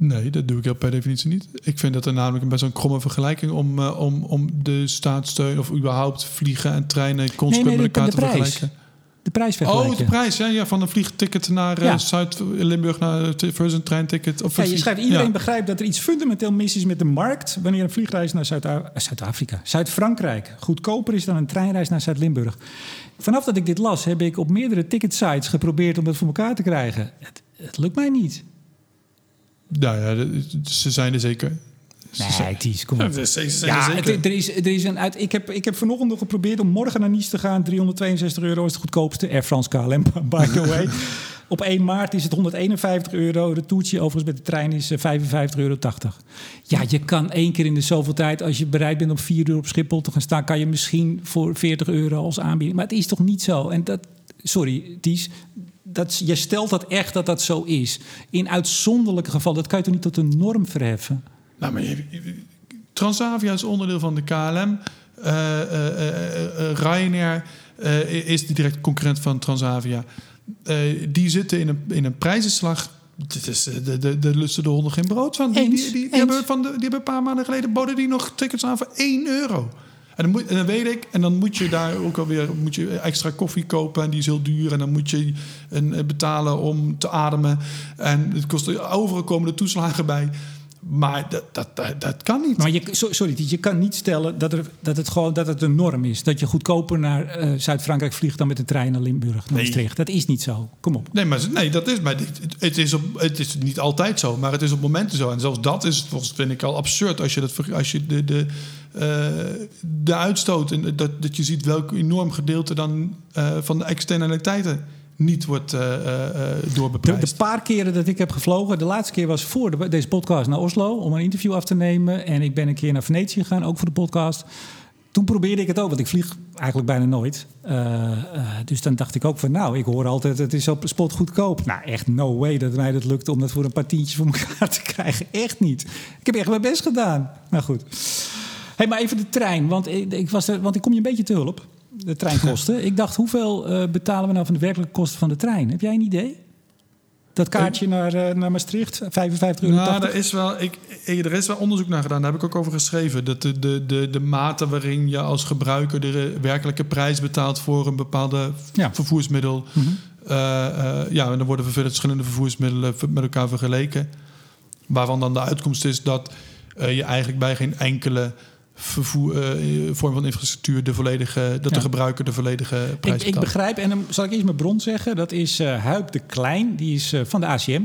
Nee, dat doe ik per definitie niet. Ik vind dat er namelijk best een kromme vergelijking om, uh, om, om de staatssteun of überhaupt vliegen en treinen consequent nee, nee, met elkaar te prijs. vergelijken. De prijs vergelijken. Oh, de prijs, ja, ja van een vliegticket naar uh, ja. Zuid-Limburg naar het een treinticket. Of ja, je schrijft, iedereen ja. begrijpt dat er iets fundamenteel mis is met de markt wanneer een vliegreis naar Zuid-Afrika, Zuid-Frankrijk goedkoper is dan een treinreis naar Zuid-Limburg. Vanaf dat ik dit las, heb ik op meerdere ticketsites geprobeerd om dat voor elkaar te krijgen. Het, het lukt mij niet. Nou ja, ze zijn er zeker. Nee, Ties, kom op. Ja, het, er, is, er is een uit. Ik heb, ik heb vanochtend nog geprobeerd om morgen naar Nice te gaan. 362 euro is het goedkoopste. Air France KLM, by the way. Op 1 maart is het 151 euro. De toetje overigens met de trein is 55,80 euro. Ja, je kan één keer in de zoveel tijd... als je bereid bent om 4 uur op Schiphol te gaan staan... kan je misschien voor 40 euro als aanbieding. Maar het is toch niet zo? En dat, sorry, Ties, dat, je stelt dat echt dat dat zo is. In uitzonderlijke gevallen, dat kan je toch niet tot een norm verheffen? Nou, maar je, Transavia is onderdeel van de KLM. Uh, uh, uh, Ryanair is de directe concurrent van Transavia. die zitten in een, in een prijzenslag. Dit is, de, de, de lusten de honden geen brood van. Die, die, die, die hebben van de, die hebben een paar maanden geleden boden die nog tickets aan voor 1 euro. En dan, moet, en dan weet ik, en dan moet je daar ook alweer moet je extra koffie kopen en die is heel duur. En dan moet je een, eh, betalen om te ademen. En het kost overal komen de toeslagen bij. Maar dat, dat, dat, dat, kan niet. Maar je, sorry, je kan niet stellen dat, er, dat, het gewoon, dat het een norm is. Dat je goedkoper naar uh, Zuid-Frankrijk vliegt dan met de trein naar Limburg, naar Maastricht. Dat is niet zo. Kom op. Nee, maar, nee dat is, maar het, is op, het is niet altijd zo. Maar het is op momenten zo. En zelfs dat is, volgens vind ik al absurd. Als je, dat, als je de, de, de uitstoot... en dat, dat je ziet welk enorm gedeelte dan uh, van de externaliteiten niet wordt uh, uh, doorbeprijsd. De, de, paar keren dat ik heb gevlogen, de laatste keer was voor de, deze podcast naar Oslo om een interview af te nemen. En ik ben een keer naar Venetië gegaan, ook voor de podcast. Toen probeerde ik het ook, want ik vlieg eigenlijk bijna nooit. Uh, dus dan dacht ik ook van, nou, ik hoor altijd, het is op spot goedkoop. Nou, echt no way dat mij dat lukt om dat voor een paar tientjes voor elkaar te krijgen. Echt niet. Ik heb echt mijn best gedaan. Nou goed. Hey, maar even de trein, want ik, ik was er, want ik kom je een beetje te hulp de treinkosten. ik dacht, hoeveel uh, betalen we nou van de werkelijke kosten van de trein? Heb jij een idee? Dat kaartje naar, uh, naar Maastricht, 55 euro. Nou, er is, wel, ik, er is wel onderzoek naar gedaan, daar heb ik ook over geschreven. Dat de, de, de, de mate waarin je als gebruiker de werkelijke prijs betaalt voor een bepaalde vervoersmiddel. Mm -hmm. ja, en dan worden verschillende vervoersmiddelen met elkaar vergeleken. Waarvan dan de uitkomst is dat je eigenlijk bij geen enkele vervoer, uh, vorm van infrastructuur de volledige, dat de gebruiker de volledige prijs ik, ik begrijp, en dan zal ik eerst mijn bron zeggen. Dat is uh, Huip de Klein, die is uh, van de ACM.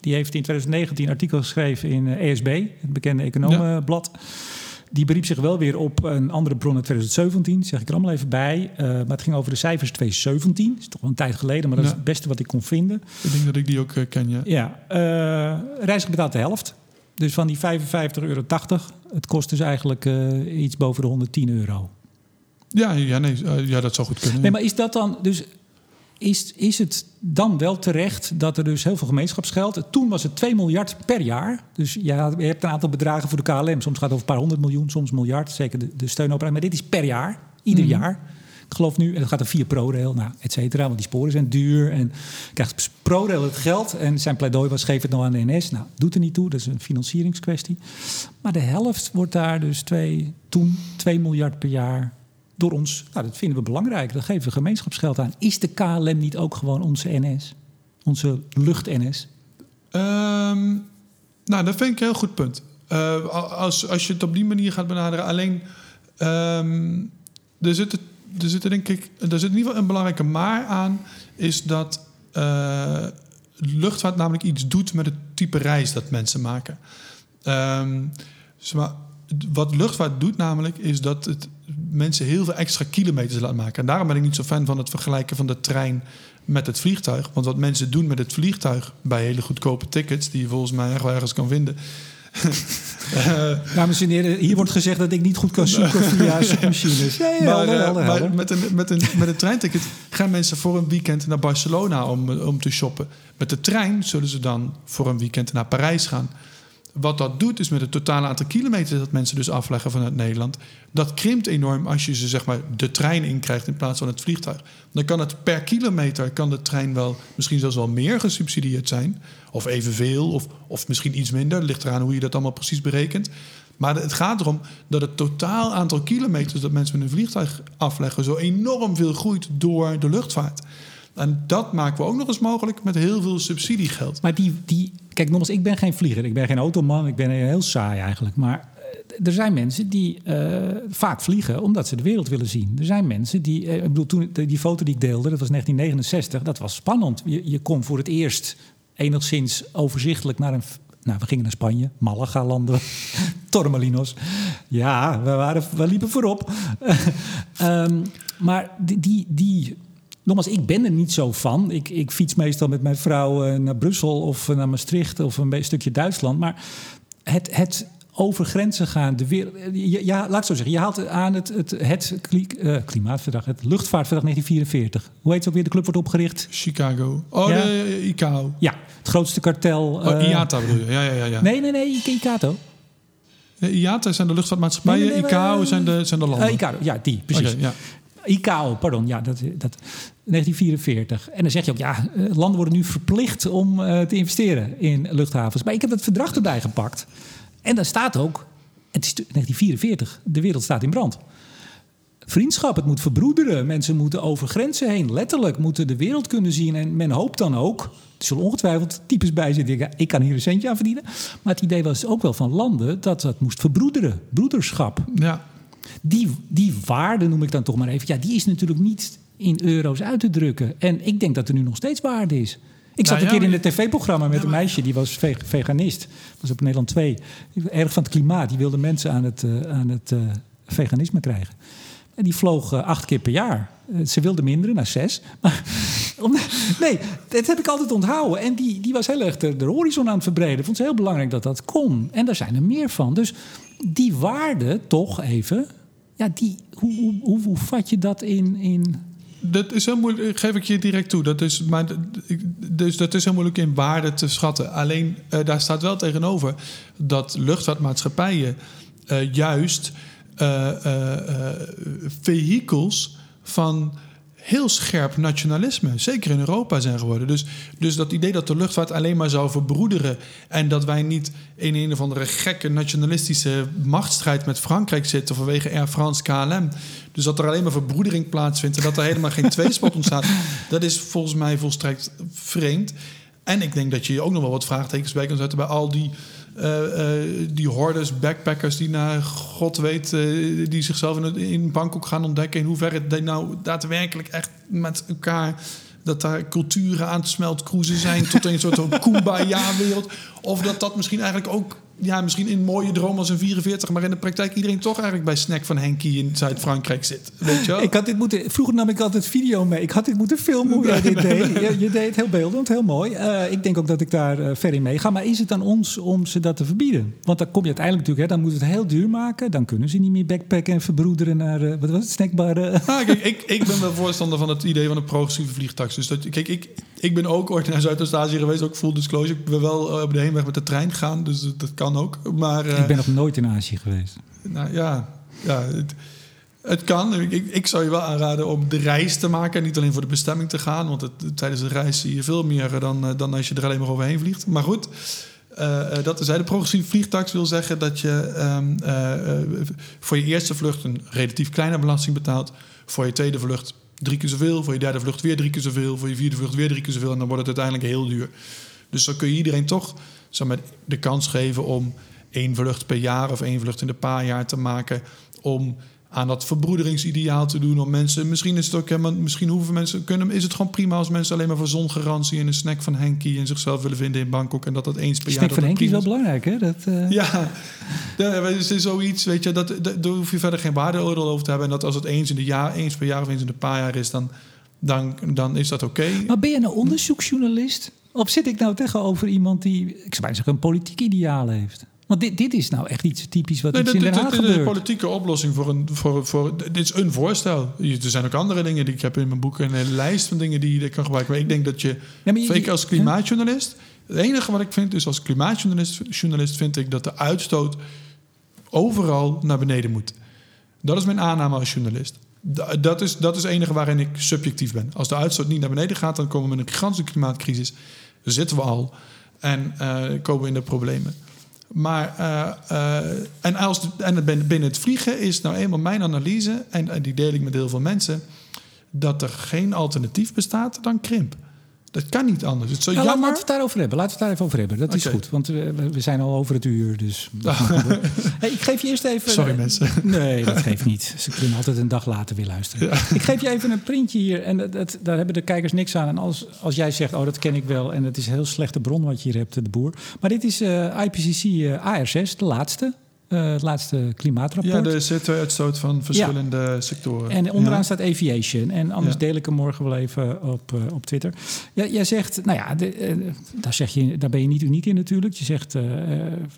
Die heeft in 2019 een artikel geschreven in ESB, het bekende economenblad. Ja. Die beriep zich wel weer op een andere bron uit 2017, zeg ik er allemaal even bij. maar het ging over de cijfers 2017. Dat is toch wel een tijd geleden, maar dat ja. is het beste wat ik kon vinden. Ik denk dat ik die ook ken, ja. Ja, reiziger betaalt de helft. Dus van die 55,80 euro, het kost dus eigenlijk uh, iets boven de 110 euro. Ja, ja, nee, uh, ja, dat zou goed kunnen. Nee, maar is dat dan dus is, is het dan wel terecht dat er dus heel veel gemeenschapsgeld... Toen was het 2 miljard per jaar. Dus ja, je hebt een aantal bedragen voor de KLM. Soms gaat het over een paar honderd miljoen, soms miljard. Zeker de, de steunoperatie. Maar dit is per jaar, ieder mm. jaar. Ik geloof nu, en het gaat er via ProRail, nou, et cetera. Want die sporen zijn duur. En krijgt ProRail het geld. En zijn pleidooi was, geef het nou aan de NS. Nou, doet er niet toe. Dat is een financieringskwestie. Maar de helft wordt daar dus twee, toen 2 miljard per jaar door ons. Nou, dat vinden we belangrijk. Dat geven we gemeenschapsgeld aan. Is de KLM niet ook gewoon onze NS? Onze lucht-NS? Um, nou, dat vind ik een heel goed punt. Uh, als, als je het op die manier gaat benaderen. Alleen, um, er zitten er zit denk ik, er zit in ieder geval een belangrijke maar aan, is dat uh, luchtvaart namelijk iets doet met het type reis dat mensen maken. Um, wat luchtvaart doet namelijk, is dat het mensen heel veel extra kilometers laat maken. En daarom ben ik niet zo fan van het vergelijken van de trein met het vliegtuig. Want wat mensen doen met het vliegtuig bij hele goedkope tickets, die je volgens mij ergens kan vinden, Dames en heren, hier wordt gezegd dat ik niet goed kan zoeken via zoekmachines. Ja, ja, maar, uh, maar met, een, met, een, met een treinticket gaan mensen voor een weekend naar Barcelona om, om te shoppen. Met de trein zullen ze dan voor een weekend naar Parijs gaan. Wat dat doet, is met het totale aantal kilometers dat mensen dus afleggen vanuit Nederland. Dat krimpt enorm als je ze zeg maar de trein inkrijgt in plaats van het vliegtuig. Dan kan het per kilometer kan de trein wel misschien zelfs wel meer gesubsidieerd zijn. Of evenveel, of, of misschien iets minder. Ligt eraan hoe je dat allemaal precies berekent. Maar het gaat erom dat het totaal aantal kilometers dat mensen met een vliegtuig afleggen zo enorm veel groeit door de luchtvaart. En dat maken we ook nog eens mogelijk met heel veel subsidiegeld. Maar die, die kijk, nogmaals, ik ben geen vlieger, ik ben geen automan, ik ben heel saai eigenlijk. Maar eh, er zijn mensen die uh, vaak vliegen omdat ze de wereld willen zien. Er zijn mensen die, uh, ik bedoel, toen die foto die ik deelde, dat was 1969, dat was spannend. Je, je kon voor het eerst enigszins overzichtelijk naar een. Nou, we gingen naar Spanje, Malaga landen, Tormelinos. Ja, we, waren, we liepen voorop. um, maar die, die, die Nogmaals, ik ben er niet zo van. Ik, ik fiets meestal met mijn vrouw uh, naar Brussel of naar Maastricht of een stukje Duitsland. Maar het, het over grenzen gaan, de wereld, ja, laat ik zo zeggen, je haalt aan het, het, het uh, klimaatverdrag, het luchtvaartverdrag 1944. Hoe heet het ook weer? De club wordt opgericht? Chicago. Oh, ja. de ICAO. Ja, het grootste kartel. Oh, uh, IATA bedoel je? Ja, ja, ja. ja. Nee, nee, nee, ICAO. IATA zijn de luchtvaartmaatschappijen, nee, nee, nee, ICAO zijn de, zijn de landen. Uh, ICAO, ja, die, precies. Okay, ja. ICAO, pardon, ja, dat, dat, 1944. En dan zeg je ook, ja, eh, landen worden nu verplicht om uh, te investeren in luchthavens. Maar ik heb het verdrag erbij gepakt. En daar staat ook, het is 1944, de wereld staat in brand. Vriendschap, het moet verbroederen. Mensen moeten over grenzen heen, letterlijk, moeten de wereld kunnen zien. En men hoopt dan ook, er zullen ongetwijfeld types bij zitten, ik kan hier een centje aan verdienen. Maar het idee was ook wel van landen dat dat moest verbroederen, broederschap. Ja. Die, die waarde, noem ik dan toch maar even, ja, die is natuurlijk niet in euro's uit te drukken. En ik denk dat er nu nog steeds waarde is. Ik zat nou, een keer in een tv-programma met een meisje die was veganist. Dat was op Nederland 2. Erg van het klimaat. Die wilde mensen aan het, uh, aan het uh, veganisme krijgen. En die vloog uh, acht keer per jaar. ze wilde minderen naar zes. nee, dat heb ik altijd onthouden. En die, die was heel erg de, de horizon aan het verbreden. Vond ze heel belangrijk dat dat kon. En daar zijn er meer van. Dus die waarde toch even... Ja, die, hoe, hoe, hoe, hoe vat je dat in, in dat is heel moeilijk, geef ik je direct toe. Dat is, maar, dus dat is heel moeilijk in waarde te schatten. Alleen uh, daar staat wel tegenover dat luchtvaartmaatschappijen uh, juist vehicles van heel scherp nationalisme, zeker in Europa, zijn geworden. Dus, dus dat idee dat de luchtvaart alleen maar zou verbroederen en dat wij niet in een of andere gekke nationalistische machtsstrijd met Frankrijk zitten vanwege Air France KLM. Dus dat er alleen maar verbroedering plaatsvindt en dat er helemaal geen tweespot ontstaat, dat is volgens mij volstrekt vreemd. En ik denk dat je ook nog wel wat vraagtekens bij kan zetten bij al die die hordes, backpackers die naar God weet, uh, die zichzelf in, in Bangkok gaan ontdekken. In hoeverre het nou daadwerkelijk echt met elkaar dat daar culturen aan te smelt cruisen zijn tot een soort kumbaya-wereld. Of dat dat misschien eigenlijk ook ja, misschien in mooie droom als een 44, maar in de praktijk iedereen toch eigenlijk bij Snack van Henkie in Zuid-Frankrijk zit. Weet je wel? Ik had dit moeten, vroeger nam ik altijd video mee. Ik had dit moeten filmen hoe jij dit deed. Je, je, deed het heel beeldend, heel mooi. Uh, ik denk ook dat ik daar uh, ver in mee ga. Maar is het aan ons om ze dat te verbieden? Want dan kom je uiteindelijk natuurlijk, hè, dan moet het heel duur maken. Dan kunnen ze niet meer backpacken en verbroederen naar, uh, wat was het, snackbar? Ah, kijk, ik, ik ben wel voorstander van het idee van een progressieve vliegtax. Dus dat, kijk, ik, ik ben ook ooit naar Zuidoost-Azië geweest, ook full disclosure. Ik ben wel op de heenweg met de trein gegaan, dus dat kan ook. Maar, ik ben nog nooit in Azië geweest. Nou ja, ja het, het kan. Ik, ik, zou je wel aanraden om de reis te maken. En niet alleen voor de bestemming te gaan. Want het, tijdens de reis zie je veel meer dan, dan als je er alleen maar overheen vliegt. Maar goed, uh, dat is de progressieve vliegtax wil zeggen dat je um, uh, voor je eerste vlucht een relatief kleine belasting betaalt. Voor je tweede vlucht drie keer zoveel. Voor je derde vlucht weer drie keer zoveel. Voor je vierde vlucht weer drie keer zoveel. En dan wordt het uiteindelijk heel duur. Dus dan kun je iedereen toch zeg maar, de kans geven om één vlucht per jaar of één vlucht in de paar jaar te maken. Om aan dat verbroederingsideaal te doen. Om mensen, misschien is het ook helemaal, misschien hoeven mensen, kunnen, is het gewoon prima als mensen alleen maar voor zongarantie en een snack van Henkie en zichzelf willen vinden in Bangkok en dat dat eens per snack jaar. Snack van Henkie is wel belangrijk, hè? Dat, uh... Ja, het is zoiets, weet je, dat, dat, daar hoef je verder geen waardeoordeel over te hebben. En dat als het eens in de jaar, eens per jaar of eens in de paar jaar is, dan, dan, dan is dat oké. Maar ben je een onderzoeksjournalist? Of zit ik nou tegenover iemand die, ik zou bijna zeggen, een politiek ideaal heeft? Want dit, dit is nou echt iets typisch wat nee, iets in Den Haag gebeurt. Een politieke oplossing voor een... Voor, voor, dit is een voorstel. Er zijn ook andere dingen die ik heb in mijn boek. Een hele lijst van dingen die je kan gebruiken. Maar ik denk dat je... Ja, je, als klimaatjournalist... Het enige wat ik vind is als klimaatjournalist journalist vind ik dat de uitstoot overal naar beneden moet. Dat is mijn aanname als journalist. Dat is, dat is het enige waarin ik subjectief ben. Als de uitstoot niet naar beneden gaat, dan komen we in een gigantische klimaatcrisis. Zitten we al. En uh, komen we in de problemen. Maar, uh, uh, en, als, en binnen het vliegen is nou eenmaal mijn analyse, en, en, die deel ik met heel veel mensen, dat er geen alternatief bestaat dan krimp. Dat kan niet anders. Het is zo nou, jammer. Laten we het daarover hebben. Laten we het daar even over hebben. Dat is goed, want we, we, zijn al over het uur. Dus hey, ik geef je eerst even... Sorry uh, mensen. Nee, dat geeft niet. Ze kunnen altijd een dag later weer luisteren. Ja. Ik geef je even een printje hier. En dat, dat, daar hebben de kijkers niks aan. En als, als jij zegt, oh dat ken ik wel. En het is een heel slechte bron wat je hier hebt, de boer. Maar dit is uh, IPCC uh, AR6, de laatste. Uh, het laatste klimaatrapport. Ja, de CO2-uitstoot van verschillende ja. sectoren. En onderaan ja. staat aviation. En anders ja. deel ik hem morgen wel even op, uh, op Twitter. Ja, jij zegt, nou ja, de, uh, daar, zeg je, daar ben je niet uniek in natuurlijk. Je zegt,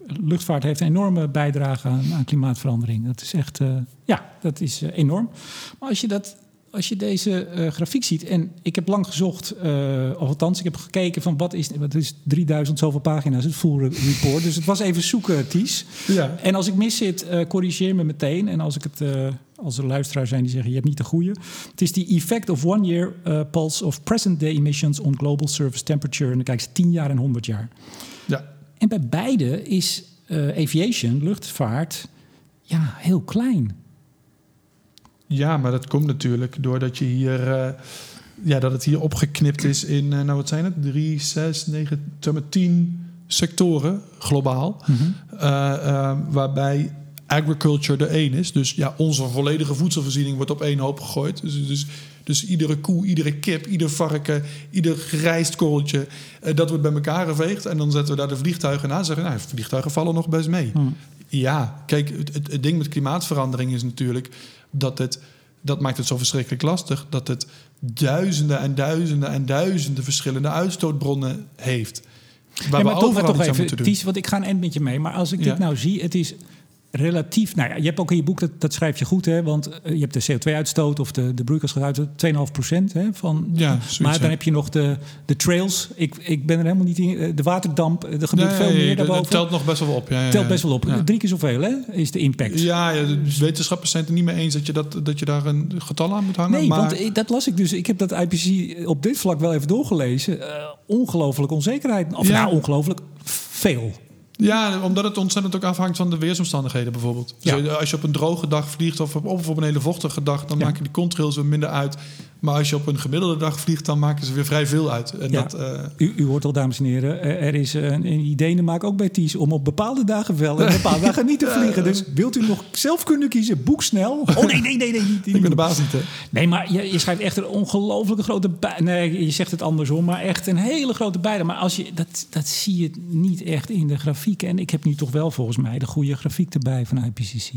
luchtvaart heeft een enorme bijdrage aan, aan klimaatverandering. Dat is echt, ja, dat is enorm. Maar als je dat als je deze uh, grafiek ziet, en ik heb lang gezocht, uh, of althans, ik heb gekeken van wat is, wat is 3000 zoveel pagina's, het full report. Dus het was even zoeken, Ties. Ja. En als ik mis zit, uh, corrigeer me meteen. En als ik het, als er luisteraars zijn die zeggen, je hebt niet de goede. Het is die effect of one year pulse of present day emissions on global surface temperature. En dan kijk ze 10 jaar en 100 jaar. Ja. En bij beide is aviation, luchtvaart, ja, heel klein. Ja, maar dat komt natuurlijk doordat je hier. Uh, ja, dat het hier opgeknipt is in, uh, nou wat zijn het? Drie, zes, negen, tien sectoren globaal. Mm -hmm. uh, waarbij agriculture er één is. Dus ja, onze volledige voedselvoorziening wordt op één hoop gegooid. Dus, dus, dus iedere koe, iedere kip, ieder varken, ieder rijstkorreltje... dat wordt bij elkaar geveegd. En dan zetten we daar de vliegtuigen na. Zeggen, nou, vliegtuigen vallen nog best mee. Mm. Ja, kijk, het, het ding met klimaatverandering is natuurlijk dat het, dat maakt het zo verschrikkelijk lastig, dat het duizenden en duizenden en duizenden verschillende uitstootbronnen heeft. Waar maar we toch, maar toch even, Ties, want ik ga een eind met je mee. Maar als ik dit nou zie, het is relatief. Nou ja, je hebt ook in je boek, dat, dat schrijf je goed, hè? Want eh, je hebt de CO2-uitstoot of de, de broeikasgasuitstoot, 2,5 procent. Hè, van, ja, maar dan heb je nog de, de trails. Ik, ik ben er helemaal niet in. Eh, de waterdamp, eh, er gebeurt veel meer daarboven. Dat telt nog best wel op. Ja, ja, telt best wel op. Drie keer zoveel, hè, is de impact. Ja, ja de wetenschappers zijn het er niet mee eens dat je, dat, dat je daar een getal aan moet hangen. Nee, maar... want dat las ik dus. Ik heb dat IPC op dit vlak wel even doorgelezen. Uh, ongelooflijk onzekerheid. Of nou, ongelooflijk veel. Ja, omdat het ontzettend ook afhangt van de weersomstandigheden bijvoorbeeld. Dus als je op een droge dag vliegt of op, of op een hele vochtige dag, dan maken die contrails weer minder uit. Maar als je op een gemiddelde dag vliegt, dan maken ze weer vrij veel uit. En dat, uh... u, u, hoort al, dames en heren, er is een, een idee maak ook bij TIES om op bepaalde dagen wel en bepaalde dagen niet te vliegen. Dus wilt u nog zelf kunnen kiezen, boek snel. Oh nee, nee, nee, nee. Niet, Ik ben de baas niet, hè? Nee, maar je, je schrijft echt een ongelooflijke grote bij. Nee, je zegt het andersom, maar echt een hele grote bijde. Maar als je, dat, dat zie je niet echt in de grafiek. En ik heb nu toch wel volgens mij de goede grafiek erbij van IPCC.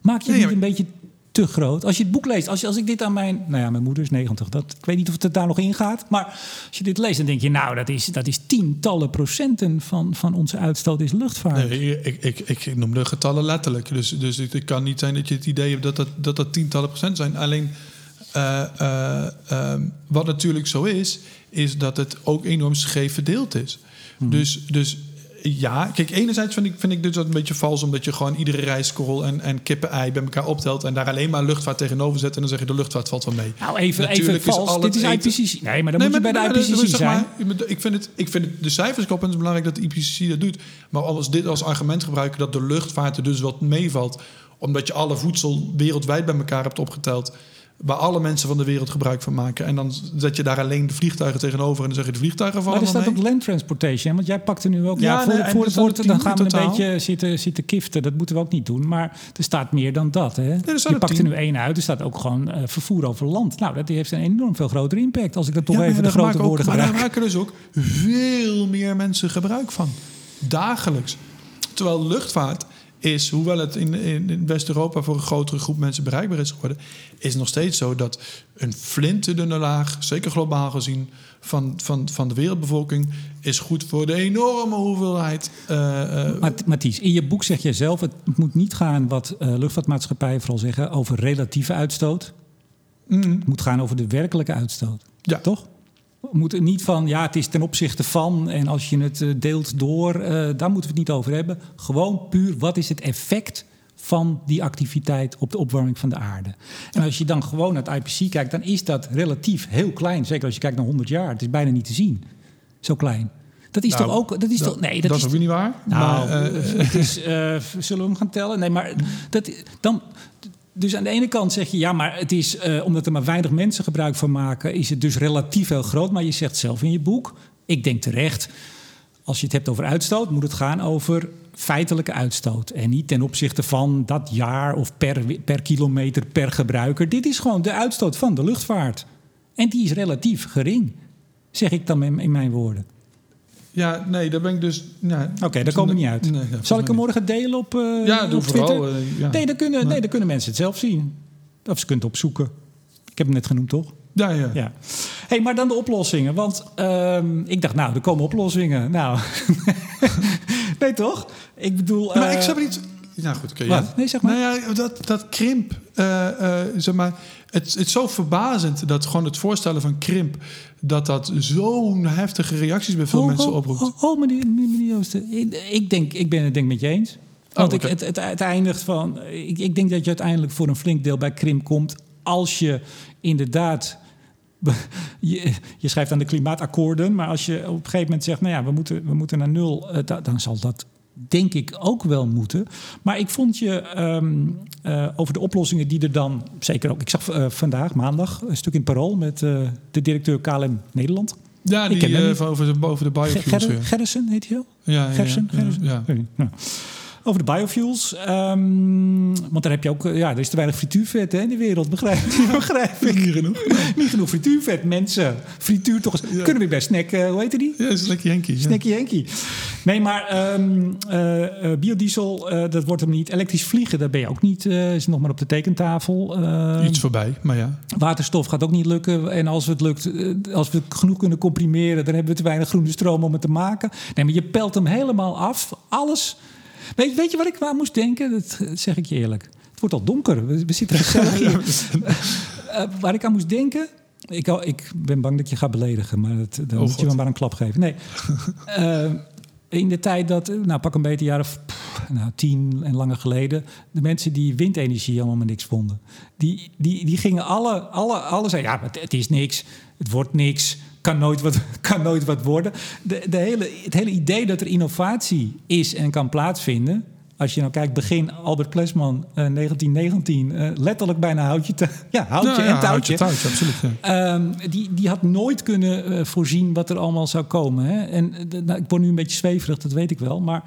Maak je niet een beetje te groot. Als je het boek leest, als, je, als ik dit aan mijn... Nou ja, mijn moeder is 90. Dat, ik weet niet of het daar nog in gaat. Maar als je dit leest, dan denk je... Nou, dat is, dat is tientallen procenten van, van onze uitstoot is luchtvaart. Nee, ik, ik, ik noem de getallen letterlijk. Dus, dus het kan niet zijn dat je het idee hebt dat dat, dat, dat tientallen procent zijn. Alleen... Uh, uh, uh, wat natuurlijk zo is, is dat het ook enorm scheef verdeeld is. Hmm. Dus, dus ja, kijk, enerzijds vind ik, vind ik dus dat een beetje vals... omdat je gewoon iedere rijstkorrel en, en kippen-ei bij elkaar optelt... en daar alleen maar luchtvaart tegenover zet... en dan zeg je de luchtvaart valt wel mee. Nou, even, even vals. Dit is IPCC. Nee, maar dan moet je bij de IPCC zijn. ik, vind het, ik vind het, de cijfers kloppen. Het is belangrijk dat de IPCC dat doet. Maar als dit als argument gebruiken... dat de luchtvaart er dus wat meevalt... omdat je alle voedsel wereldwijd bij elkaar hebt opgeteld waar alle mensen van de wereld gebruik van maken. En dan zet je daar alleen de vliegtuigen tegenover en dan zeg je de vliegtuigen van. Maar er staat ook land transportation, want jij pakt er nu ook. Ja, ja voor, voor, voor, dan gaan we een beetje zitten, zitten kiften. Dat moeten we ook niet doen. Maar er staat meer dan dat. Hè? je pakt er nu één uit. Er staat ook gewoon uh, vervoer over land. Nou, dat heeft een enorm veel grotere impact. Als ik dat toch ja, even de grote woorden gebruik. Maar daar maken dus ook veel meer mensen gebruik van. Dagelijks. Terwijl luchtvaart is, hoewel het in, in West-Europa voor een grotere groep mensen bereikbaar is geworden, is het nog steeds zo dat een flinterdunne laag, zeker globaal gezien, van, van, van de wereldbevolking, is goed voor de enorme hoeveelheid. Uh, uh, Mathies, in je boek zeg je zelf: het moet niet gaan wat uh, luchtvaartmaatschappijen vooral zeggen over relatieve uitstoot. Mm. Het moet gaan over de werkelijke uitstoot. Ja. Toch? Moeten niet van, ja, het is ten opzichte van en als je het eh, deelt door, uh, daar moeten we het niet over hebben. Gewoon puur, wat is het effect van die activiteit op de opwarming van de aarde? En als je dan gewoon naar het IPC kijkt, dan is dat relatief heel klein. Zeker als je kijkt naar 100 jaar. Het is bijna niet te zien. Zo klein. Dat is nou, toch ook. Dat is toch. Nee, dat, dat is ook niet waar. Nou, maar, uh, het is, zullen we hem gaan tellen? Nee, maar dat, dan, dus aan de ene kant zeg je, ja, maar het is, uh, omdat er maar weinig mensen gebruik van maken, is het dus relatief heel groot. Maar je zegt zelf in je boek, ik denk terecht, als je het hebt over uitstoot, moet het gaan over feitelijke uitstoot. En niet ten opzichte van dat jaar of per, per kilometer per gebruiker. Dit is gewoon de uitstoot van de luchtvaart. En die is relatief gering, zeg ik dan in mijn woorden. Ja, nee, daar ben ik dus... Nou, Oké, okay, daar komen we niet uit. Zal ik hem morgen delen op uh, Ja, doe vooral. Uh, ja. nee, dan kunnen, nee, dan kunnen mensen het zelf zien. Of ze kunnen het opzoeken. Ik heb hem net genoemd, toch? Ja, ja. ja. hey, maar dan de oplossingen. Want um, ik dacht, nou, er komen oplossingen. Nou, nee toch? Ik bedoel... maar uh, ik snap niet... Nou goed, oké. Ja. Nee, zeg maar. Nou ja, dat, dat krimp, zeg maar... Het, het is zo verbazend dat gewoon het voorstellen van krimp... dat dat zo'n heftige reacties bij veel mensen oproept. Oh, oh meneer, meneer Joosten. Ik, denk, ik ben het denk met je eens. Want ik, het, het, het eindigt van... Ik, ik denk dat je uiteindelijk voor een flink deel bij krimp komt... als je inderdaad... Je, je, schrijft aan de klimaatakkoorden, maar als je op een gegeven moment zegt: Nou ja, we moeten, we moeten naar nul, dan zal dat denk ik ook wel moeten. Maar ik vond je um, uh, over de oplossingen die er dan, zeker ook, ik zag uh, vandaag, maandag, een stuk in Parool met uh, de directeur KLM Nederland. Ja, die over, de, over de biofuels. Gerrissen heet hij wel? Ja, Gersen, ja, ja, ja. ja. Over de biofuels. Um, want daar heb je ook, ja, er is te weinig frituurvet hè, in de wereld, begrijp, begrijp ik. Niet genoeg. Niet genoeg frituurvet, mensen. Frituur toch eens. Ja. Kunnen we bij Snack, uh, hoe heet die? Ja, Snacky Henkie. Ja. Snacky Henkie. Nee, maar um, uh, uh, biodiesel, dat wordt hem niet. Elektrisch vliegen, daar ben je ook niet, is nog maar op de tekentafel. Ehm, Iets voorbij, maar ja. Waterstof gaat ook niet lukken. En als, het lukt, als we het genoeg kunnen comprimeren, dan hebben we te weinig groene stroom om het te maken. Nee, maar je pelt hem helemaal af. Alles Weet, weet je wat ik aan moest denken? Dat zeg ik je eerlijk. Het wordt al donker. We, zitten er zelf hier. uh, waar ik aan moest denken... Ik, ik ben bang dat je gaat beledigen, maar dan oh, moet je me maar een klap geven. Nee. uh, in de tijd dat, nou pak een beetje jaren nou, tien en langer geleden, de mensen die windenergie allemaal maar niks vonden, die, die, die gingen alle, alle, alle zeggen, ja, het, het is niks, het wordt niks, kan nooit wat, kan nooit wat worden. De, de hele, het hele idee dat er innovatie is en kan plaatsvinden, als je nou kijkt, begin Albert Plesman, uh, 1919, uh, letterlijk bijna houtje, te, ja, houtje en touwtje. touwtje absoluut, um, die, die had nooit kunnen uh, voorzien wat er allemaal zou komen. Hè? En eh, nou, ik word nu een beetje zweverig, dat weet ik wel. Maar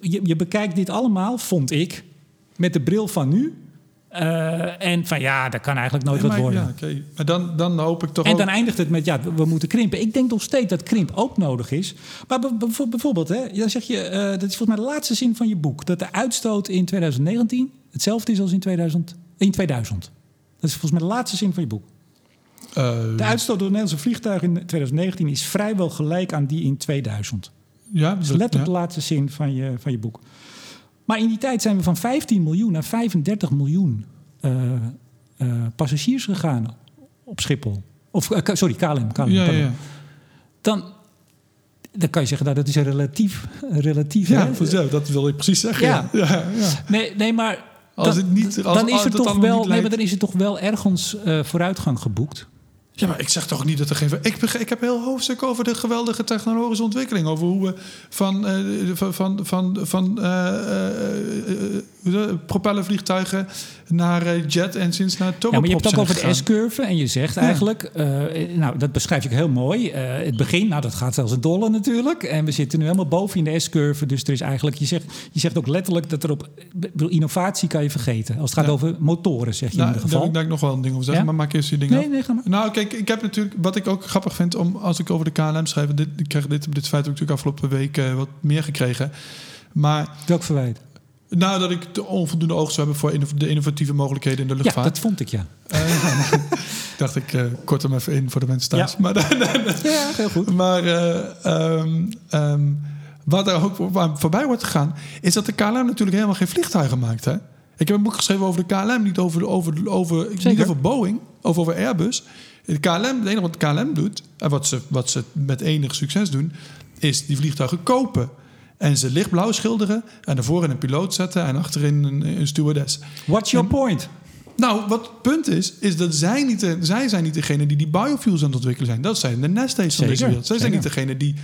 je, je bekijkt dit allemaal, vond ik, met de bril van nu. Uh, en van ja, dat kan eigenlijk nooit wat worden. Ja, okay. Maar dan, dan hoop ik toch. En dan eindigt het met ja, we moeten krimpen. Ik denk nog steeds dat krimp ook nodig is. Maar bijvoorbeeld, hè, dan zeg je, uh, dat is volgens mij de laatste zin van je boek, dat de uitstoot in 2019 hetzelfde is als in 2000. In 2000. Dat is volgens mij de laatste zin van je boek. Uh, de uitstoot door Nederlandse vliegtuigen in 2019 is vrijwel gelijk aan die in 2000. Ja, dat is letterlijk ja. de laatste zin van je, van je boek. Maar in die tijd zijn we van 15 miljoen naar 35 miljoen uh, uh, passagiers gegaan op Schiphol. Of uh, sorry, KLM. KLM ja, ja, Dan, dan kan je zeggen, nou, dat is een relatief. relatief ja, vanzelf, dat wil ik precies zeggen. Ja. ja. Nee, nee, maar. Als dan, het niet, als, dan, is er toch wel, nee, maar dan is er toch wel ergens vooruitgang geboekt. Ja, maar ik zeg toch niet dat er geen. Ik, ik heb heel hoofdstuk over de geweldige technologische ontwikkeling. Over hoe we van, uh, van, van, van, van uh, uh, propellervliegtuigen naar jet engines naar turboprops. Ja, maar je hebt het ook over de S-curve en je zegt eigenlijk, nou dat beschrijf ik heel mooi. het begin, nou dat gaat zelfs een dolle natuurlijk. En we zitten nu helemaal boven in de S-curve. Dus er is eigenlijk, je zegt, je zegt ook letterlijk dat er op innovatie kan je vergeten. Als het gaat over motoren, zeg je nou, in ieder geval. Daar wil ik nog wel een ding over zeggen, maar maak eerst je ding Nee, nee, ga maar. Nou, oké ik, heb natuurlijk, wat ik ook grappig vind om als ik over de KLM schrijf, dit, ik krijg dit, dit feit natuurlijk afgelopen week uh, wat meer gekregen. Maar. Welk verwijt? Nou, dat ik de onvoldoende oogst hebben voor de innovatieve mogelijkheden in de luchtvaart. Ja, dat vond ik ja. Uh, dacht ik, uh, kort hem even in voor de mensen thuis. Ja, maar, ja heel goed. Maar um, um, wat er ook voorbij wordt gegaan, is dat de KLM natuurlijk helemaal geen vliegtuigen maakt. Hè? Ik heb een boek geschreven over de KLM, niet over, over, over, niet over Boeing, of over Airbus. De KLM, het enige wat de KLM doet, en wat ze, wat ze met enig succes doen, is die vliegtuigen kopen. En ze lichtblauw schilderen en ervoor een piloot zetten en achterin een, een stewardess. What's your point? Nou, wat het punt is, is dat zij, niet de, zij zijn niet degene die die biofuels aan het ontwikkelen zijn. Dat zijn de Nestle's van deze wereld. Zij zijn niet degene die,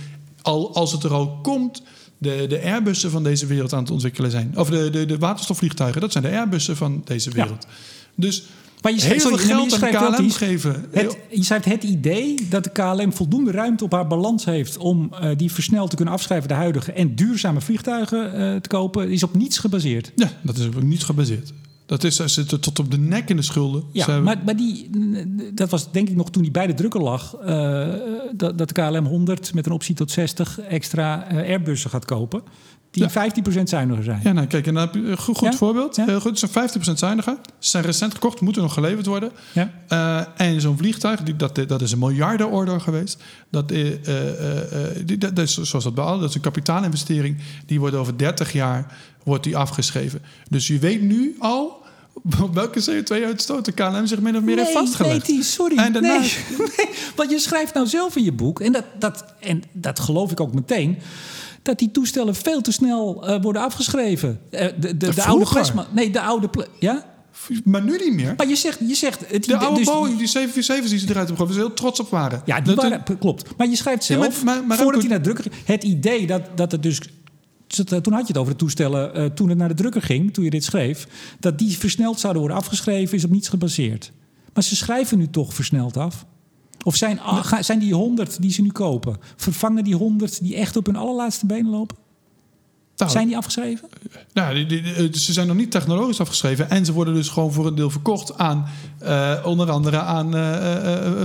al, als het er al komt, de, de Airbussen van deze wereld aan het ontwikkelen zijn. Of de, de, de waterstofvliegtuigen, dat zijn de Airbussen van deze wereld. Ja. Dus maar je schrijft, heel veel geld aan KLM geven. Het, je schrijft het idee dat de KLM voldoende ruimte op haar balans heeft... om uh, die versneld te kunnen afschrijven, de huidige... en duurzame vliegtuigen uh, te kopen, is op niets gebaseerd. Ja, dat is op niets gebaseerd. Dat is, ze zitten tot op de nek in de schulden. Ja, maar, maar die, dat was denk ik nog toen die bij de drukker lag... Uh, dat, dat de KLM 100 met een optie tot 60 extra Airbussen gaat kopen die ja. 15% zuiniger zijn. Ja, nou kijk, en dan heb je een goed, goed voorbeeld. Heel goed, ze zijn 15% zuiniger. Ze zijn recent gekocht, moeten nog geleverd worden. Ja. Uh, en zo'n vliegtuig, die, dat, dat is een miljardenorder geweest. Dat, uh, die, dat, dat, is zoals dat bij dat is een kapitaalinvestering. Die wordt over 30 jaar wordt die afgeschreven. Dus je weet nu al welke CO2-uitstoot de KLM zich min of meer nee, heeft vastgelegd. Nee, sorry. En daarna... nee, nee, want je schrijft nou zelf in je boek, en dat, dat, en dat geloof ik ook meteen dat die toestellen veel te snel uh, worden afgeschreven. Uh, de, de, de, de oude plasma. Nee, de oude. Ja? Maar nu niet meer. Maar je zegt... Je zegt het de oude dus, Boeing, die 747's die ze eruit hebben gegooid, heel trots op waren. Ja, die waren, klopt. Maar je schrijft zelf, ja, maar, maar, maar voordat hij naar de drukker... Het idee dat, dat het dus... Toen had je het over de toestellen, uh, toen het naar de drukker ging, toen je dit schreef... dat die versneld zouden worden afgeschreven, is op niets gebaseerd. Maar ze schrijven nu toch versneld af. Of zijn, zijn die 100 die ze nu kopen, vervangen die 100 die echt op hun allerlaatste benen lopen? Nou, zijn die afgeschreven? Nou, die, die, ze zijn nog niet technologisch afgeschreven. En ze worden dus gewoon voor een deel verkocht aan uh, onder andere aan uh,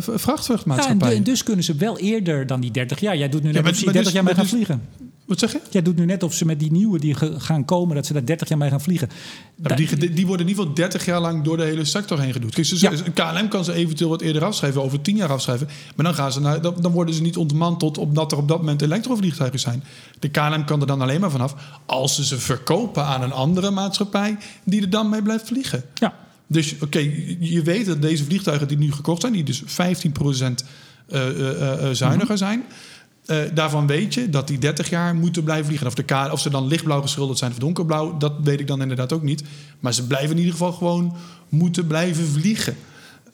uh, Ja, en dus kunnen ze wel eerder dan die 30 jaar. Jij doet nu net ja, maar, 30 dus, jaar mee gaan dus, vliegen. Wat zeg je? Jij doet nu net of ze met die nieuwe die gaan komen, dat ze daar 30 jaar mee gaan vliegen. die, die worden in ieder geval 30 jaar lang door de hele sector heen gedoet. Kijk, ja. KLM kan ze eventueel wat eerder afschrijven, over 10 jaar afschrijven. Maar dan, gaan ze naar, dan worden ze niet ontmanteld omdat er op dat moment elektrovliegtuigen zijn. De KLM kan er dan alleen maar vanaf als ze ze verkopen aan een andere maatschappij die er dan mee blijft vliegen. Ja. Dus oké, je weet dat deze vliegtuigen die nu gekocht zijn, die dus 15% uh, uh, zuiniger mhm. zijn. Uh, daarvan weet je dat die 30 jaar moeten blijven vliegen. Of, de of ze dan lichtblauw geschilderd zijn of donkerblauw, dat weet ik dan inderdaad ook niet. Maar ze blijven in ieder geval gewoon moeten blijven vliegen.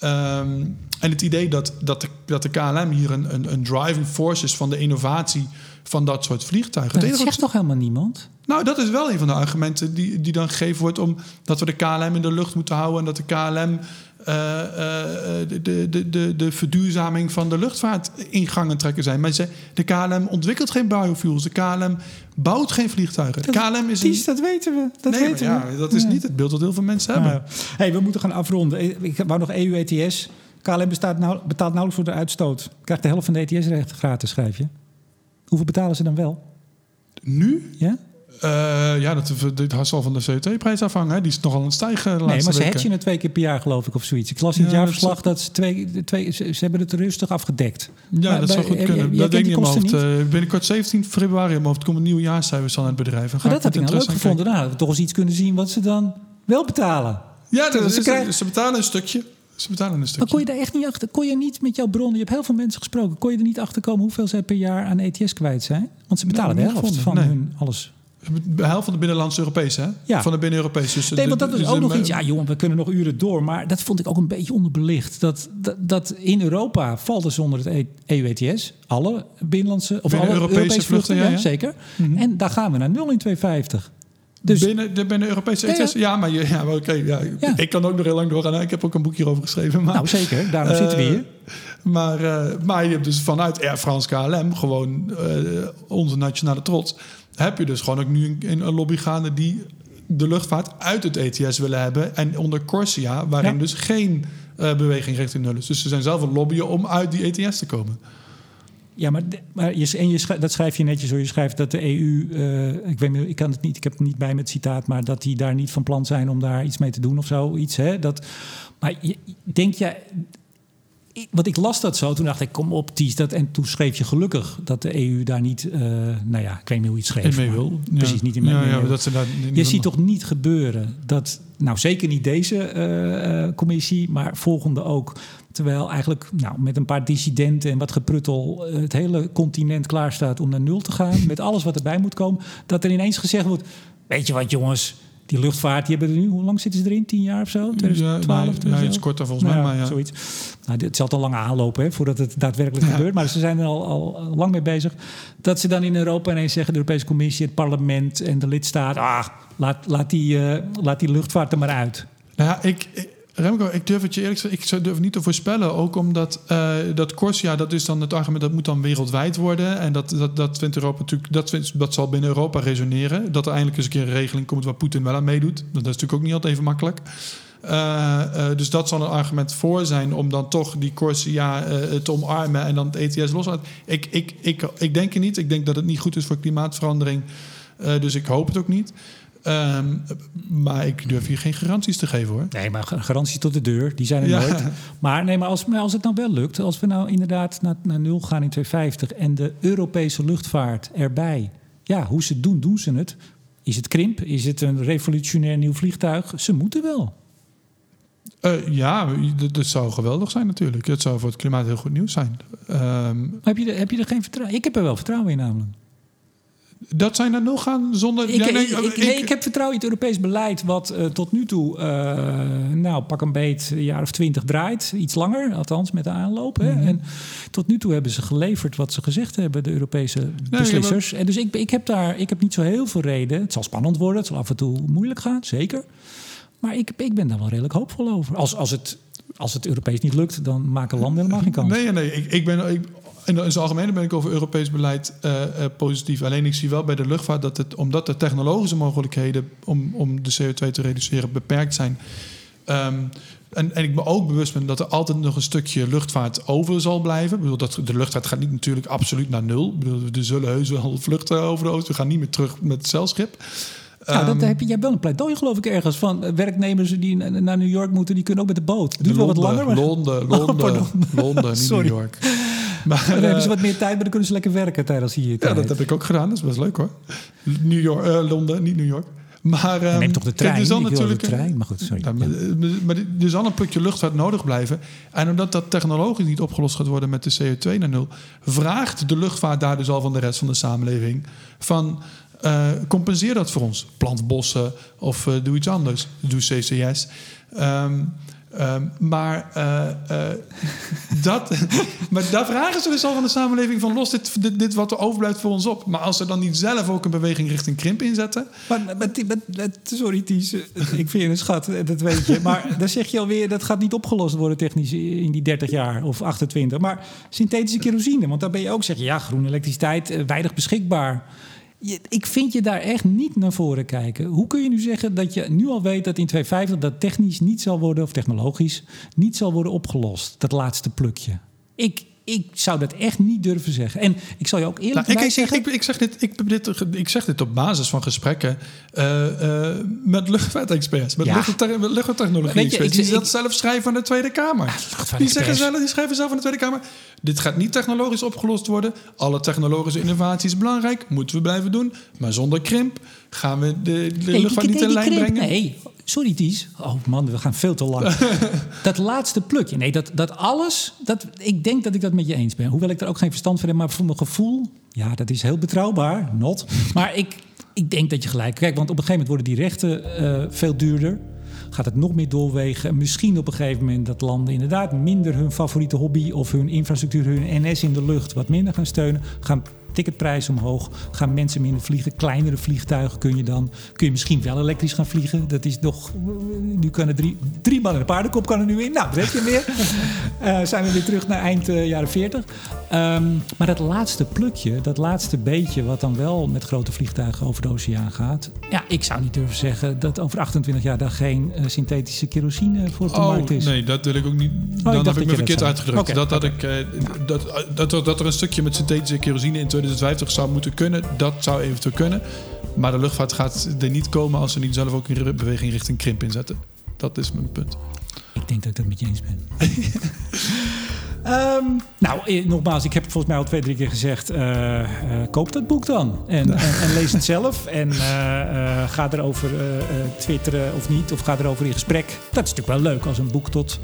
Um, en het idee dat, dat, de, dat de KLM hier een, een, een driving force is van de innovatie van dat soort vliegtuigen. Dat zegt toch helemaal niemand? Nou, dat is wel een van de argumenten die, die dan gegeven wordt om dat we de KLM in de lucht moeten houden en dat de KLM de, de, de, de verduurzaming van de luchtvaart in gang trekken zijn. Maar ze, de KLM ontwikkelt geen biofuels. De KLM bouwt geen vliegtuigen. Dat, KLM is een... dat weten we. Dat nee, weten ja, Dat is niet het beeld dat heel veel mensen hebben. Hey, we moeten gaan afronden. Ik wou nog EU-ETS. KLM bestaat nou, betaalt nauwelijks voor de uitstoot. Krijgt de helft van de ETS-rechten gratis, schrijf je. Hoeveel betalen ze dan wel? Nu? Ja? Uh, ja, dat, dat zal van de CO2-prijs afhangen. Die is nogal aan het stijgen. Nee, maar ze hedgen het twee keer per jaar, geloof ik, of zoiets. Ik las in het jaarverslag dat ze, twee, twee, ze, hebben het rustig afgedekt. Ja, maar, dat zou goed kunnen. dat denk ik in mijn hoofd. binnenkort 17 februari in mijn hoofd komen nieuwe jaarcijfers aan het bedrijf. Maar dat had ik nou leuk gevonden. Nou, we toch eens iets kunnen zien wat ze dan wel betalen. Ja, dat is, ze, krijgen... ze betalen een stukje. Ze betalen een stukje. Maar kon je daar echt niet achter? Kon je niet met jouw bron, je hebt heel veel mensen gesproken, kon je er niet achter komen hoeveel zij per jaar aan ETS kwijt zijn? Want ze betalen de helft van hun alles. Helft van de binnenlandse Europese, hè? Ja. Van de binnen-Europese. Dus nee, want dat is ook nog iets. Ja, jongen, we kunnen nog uren door. Maar dat vond ik ook een beetje onderbelicht. Dat, dat, dat in Europa valt dus onder het EU-ETS. Alle binnenlandse... Of alle Europese, Europese vluchten, ja, ja. zeker. Mm -hmm. En daar gaan we naar 0 in 250. Dus, binnen, de, binnen Europese ETS? Ja, ja. maar, je, ja, oké. ja. Ik kan ook nog heel lang doorgaan. Ik heb ook een boekje hierover geschreven. Maar, nou, zeker. Daarom uh, zitten we hier. Maar, uh, maar je hebt dus vanuit Air France KLM... gewoon uh, onze nationale trots... heb je dus gewoon ook nu een, een lobby gaande... die de luchtvaart uit het ETS willen hebben. En onder Corsia, waarin ja. dus geen beweging richting nul is. Dus ze zijn zelf een lobbyen om uit die ETS te komen. Ja, maar, maar je, en je dat schrijf je netjes zo. Je schrijft dat de EU, uh, ik weet niet, ik kan het niet, ik heb het niet bij met citaat, maar dat die daar niet van plan zijn om daar iets mee te doen of zo, iets. Hè? Dat, maar je, denk jij, wat ik las dat zo, toen dacht ik, kom op, Ties, dat. En toen schreef je gelukkig dat de EU daar niet, uh, nou ja, ik weet niet hoe iets schreef. mee wil. Precies, niet in mee, ja, mee ja, wil. Dat ze daar niet je ziet toch niet gebeuren dat, nou zeker niet deze uh, uh, commissie, maar volgende ook. Terwijl eigenlijk nou, met een paar dissidenten en wat gepruttel het hele continent klaar staat om naar nul te gaan. met alles wat erbij moet komen. Dat er ineens gezegd wordt, weet je wat jongens, die luchtvaart, die hebben er nu, hoe lang zitten ze erin? Tien jaar of zo? 2012? Ja, nee, iets korter volgens mij, nou, maar ja. Zoiets. Nou, het zal al lang aanlopen hè, voordat het daadwerkelijk ja. gebeurt. Maar ze zijn er al, al lang mee bezig. Dat ze dan in Europa ineens zeggen, de Europese Commissie, het parlement en de lidstaat... ah, laat, laat, die, uh, laat die luchtvaart er maar uit. Nou ja, ik, Remco, ik durf het je eerlijk gezegd, ik durf niet te voorspellen. Ook omdat uh, dat Corsia, dat is dan het argument, dat moet dan wereldwijd worden. En dat, dat, dat vindt Europa natuurlijk, dat, vindt, dat zal binnen Europa resoneren. Dat er eindelijk eens een keer een regeling komt waar Poetin wel aan meedoet. Dat is natuurlijk ook niet altijd even makkelijk. Uh, uh, dus dat zal een argument voor zijn om dan toch die Corsia te omarmen en dan het ETS los te laten. Ik, ik, ik, ik denk het niet. Ik denk dat het niet goed is voor klimaatverandering. dus ik hoop het ook niet. Um, maar ik durf hier geen garanties te geven hoor. Nee, maar garanties tot de deur, die zijn er ja. nooit. Maar, nee, maar als, als het nou wel lukt, als we nou inderdaad naar, naar nul gaan in 2050 en de Europese luchtvaart erbij. Ja, hoe ze het doen, doen ze het. Is het krimp? Is het een revolutionair nieuw vliegtuig? Ze moeten wel. Uh, ja, dat zou geweldig zijn natuurlijk. Het zou voor het klimaat heel goed nieuws zijn. Um, heb, je er, heb je er geen vertrouwen? Ik heb er wel vertrouwen in namelijk. Dat zij naar nul gaan zonder... Ik, ja, nee, ik, ik, nee, ik, heb vertrouwen in het Europees beleid... wat uh, tot nu toe, uh, nou, pak een beet, een jaar of twintig draait. Iets langer, althans met de aanloop. Hè. Mm -hmm. En tot nu toe hebben ze geleverd wat ze gezegd hebben... de Europese beslissers. Maar... En dus ik, ik, heb daar, ik heb niet zo heel veel reden. Het zal spannend worden, het zal af en toe moeilijk gaan, zeker. Maar ik, ik ben daar wel redelijk hoopvol over. Als, als het als het Europees niet lukt, dan maken landen helemaal geen kans. Nee, nee, ik, ik ben, ik, in het algemeen ben ik over Europees beleid uh, uh, positief. Alleen ik zie wel bij de luchtvaart dat het, omdat de technologische mogelijkheden om, om de CO2 te reduceren beperkt zijn, Ehm, en, en ik ben ook bewust ben dat er altijd nog een stukje luchtvaart over zal blijven. Ik bedoel, dat, de luchtvaart gaat niet natuurlijk absoluut naar nul. Ik bedoel, er zullen heus wel vluchten over de oost. We gaan niet meer terug met het zeilschip. Ja, dat ehm, heb je, jij wel een pleidooi geloof ik ergens van eh, werknemers die naar New York moeten, die kunnen ook met de boot. Het duurt wel wat langer. Maar... Londen, Londen, oh, Londen, niet New York. Maar, dan hebben ze wat meer tijd, maar dan kunnen ze lekker werken tijdens hier. Ja, dat heb ik ook gedaan. Dat is best leuk hoor. New York, uh, Londen, niet New York. Maar, um, neem toch de trein? Kijk, natuurlijk, de trein, maar goed, sorry. Ja, maar, maar, er zal een plukje luchtvaart nodig blijven. En omdat dat technologisch niet opgelost gaat worden met de CO2 naar nul... vraagt de luchtvaart daar dus al van de rest van de samenleving... van uh, compenseer dat voor ons. Plant bossen of uh, doe iets anders. Doe CCS. Um, um, maar, uh, dat, maar daar vragen ze dus al van de samenleving van los dit, dit, wat er overblijft voor ons op. Maar als ze dan niet zelf ook een beweging richting krimp inzetten. Maar, maar, sorry Ties, ik vind je een schat, dat weet je. Maar dan zeg je alweer, dat gaat niet opgelost worden technisch in die 30 jaar of 28. Maar synthetische kerosine, want daar ben je ook zeggen, ja, groene elektriciteit, weinig beschikbaar ik vind je daar echt niet naar voren kijken. Hoe kun je nu zeggen dat je nu al weet dat in 2050 dat technisch niet zal worden, of technologisch, niet zal worden opgelost? Dat laatste plukje. Ik, ik zou dat echt niet durven zeggen. En ik zal je ook eerlijk nou, ik, zeggen... Ik, ik, zeg dit, ik, dit, ik zeg dit op basis van gesprekken uh, uh, met luchtvaartexperts, met, ja. luchtvaarttechnologie-experts. Die dat zelf schrijven aan de Tweede Kamer. die, zeggen zelf, die schrijven zelf aan de Tweede Kamer... dit gaat niet technologisch opgelost worden. Alle technologische innovatie is belangrijk, moeten we blijven doen. Maar zonder krimp gaan we de, de luchtvaart niet in lijn brengen. Nee, sorry Ties. Oh man, we gaan veel te lang. dat laatste plukje. Nee, dat, dat alles. Dat, ik denk dat ik dat met je eens ben. Hoewel ik er ook geen verstand van heb. Maar voor mijn gevoel. Ja, dat is heel betrouwbaar. Not. Maar ik, ik denk dat je gelijk. Kijk, want op een gegeven moment worden die rechten uh, veel duurder. Gaat het nog meer doorwegen. Misschien op een gegeven moment dat landen inderdaad minder hun favoriete hobby of hun infrastructuur, hun NS in de lucht wat minder gaan steunen. Gaan ticketprijs omhoog. Gaan mensen minder vliegen. Kleinere vliegtuigen kun je dan. Kun je misschien wel elektrisch gaan vliegen. Dat is nog. Nu kunnen drie, drie man paardenkop kan er nu in. Nou, dat heb je meer. uh, zijn we weer terug naar eind uh, jaren 40. Um, ehm, maar dat laatste plukje, dat laatste beetje wat dan wel met grote vliegtuigen over de oceaan gaat. Ja, ik zou niet durven zeggen dat over 28 jaar daar geen uh, synthetische kerosine voor op de oh, markt is. Nee, dat wil ik ook niet. Oh, dan heb ik me verkeerd uitgedrukt. Okay, dat, dat, okay. ik, dat, dat, dat, dat er een stukje met synthetische kerosine in 2050 zou moeten kunnen. Dat zou eventueel kunnen. Maar de luchtvaart gaat er niet komen als ze niet zelf ook een beweging richting krimp inzetten. Dat is mijn punt. Ik denk dat ik het met je eens ben. Um, nou, eh, nogmaals, ik heb het volgens mij al twee, drie keer gezegd. Uh, uh, koop dat boek dan. En, en, en lees het zelf. En uh, ga erover twitteren of niet. Of ga erover in gesprek. Dat is natuurlijk wel leuk als een boek tot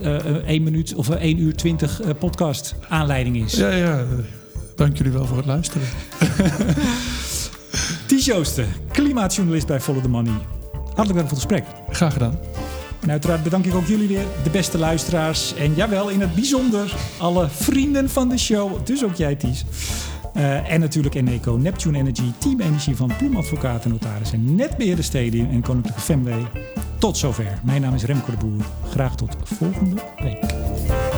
1 minuut of 1 uur 20 podcast aanleiding is. Ja, ja. Dank jullie wel voor het luisteren. Ties Joosten, klimaatjournalist bij Follow the Money. Hartelijk dank voor het gesprek. Graag gedaan. En uiteraard bedank ik ook jullie weer, de beste luisteraars. En jawel, in het bijzonder alle vrienden van de show. Dus ook jij, Ties. Uh, en natuurlijk Eneco, Neptune Energy, Team Energy van Bloem Advocaten Notaris en Netbeheerder Stadium en Koninklijke Femway. Tot zover. Mijn naam is Remco de Boer. Graag tot volgende week.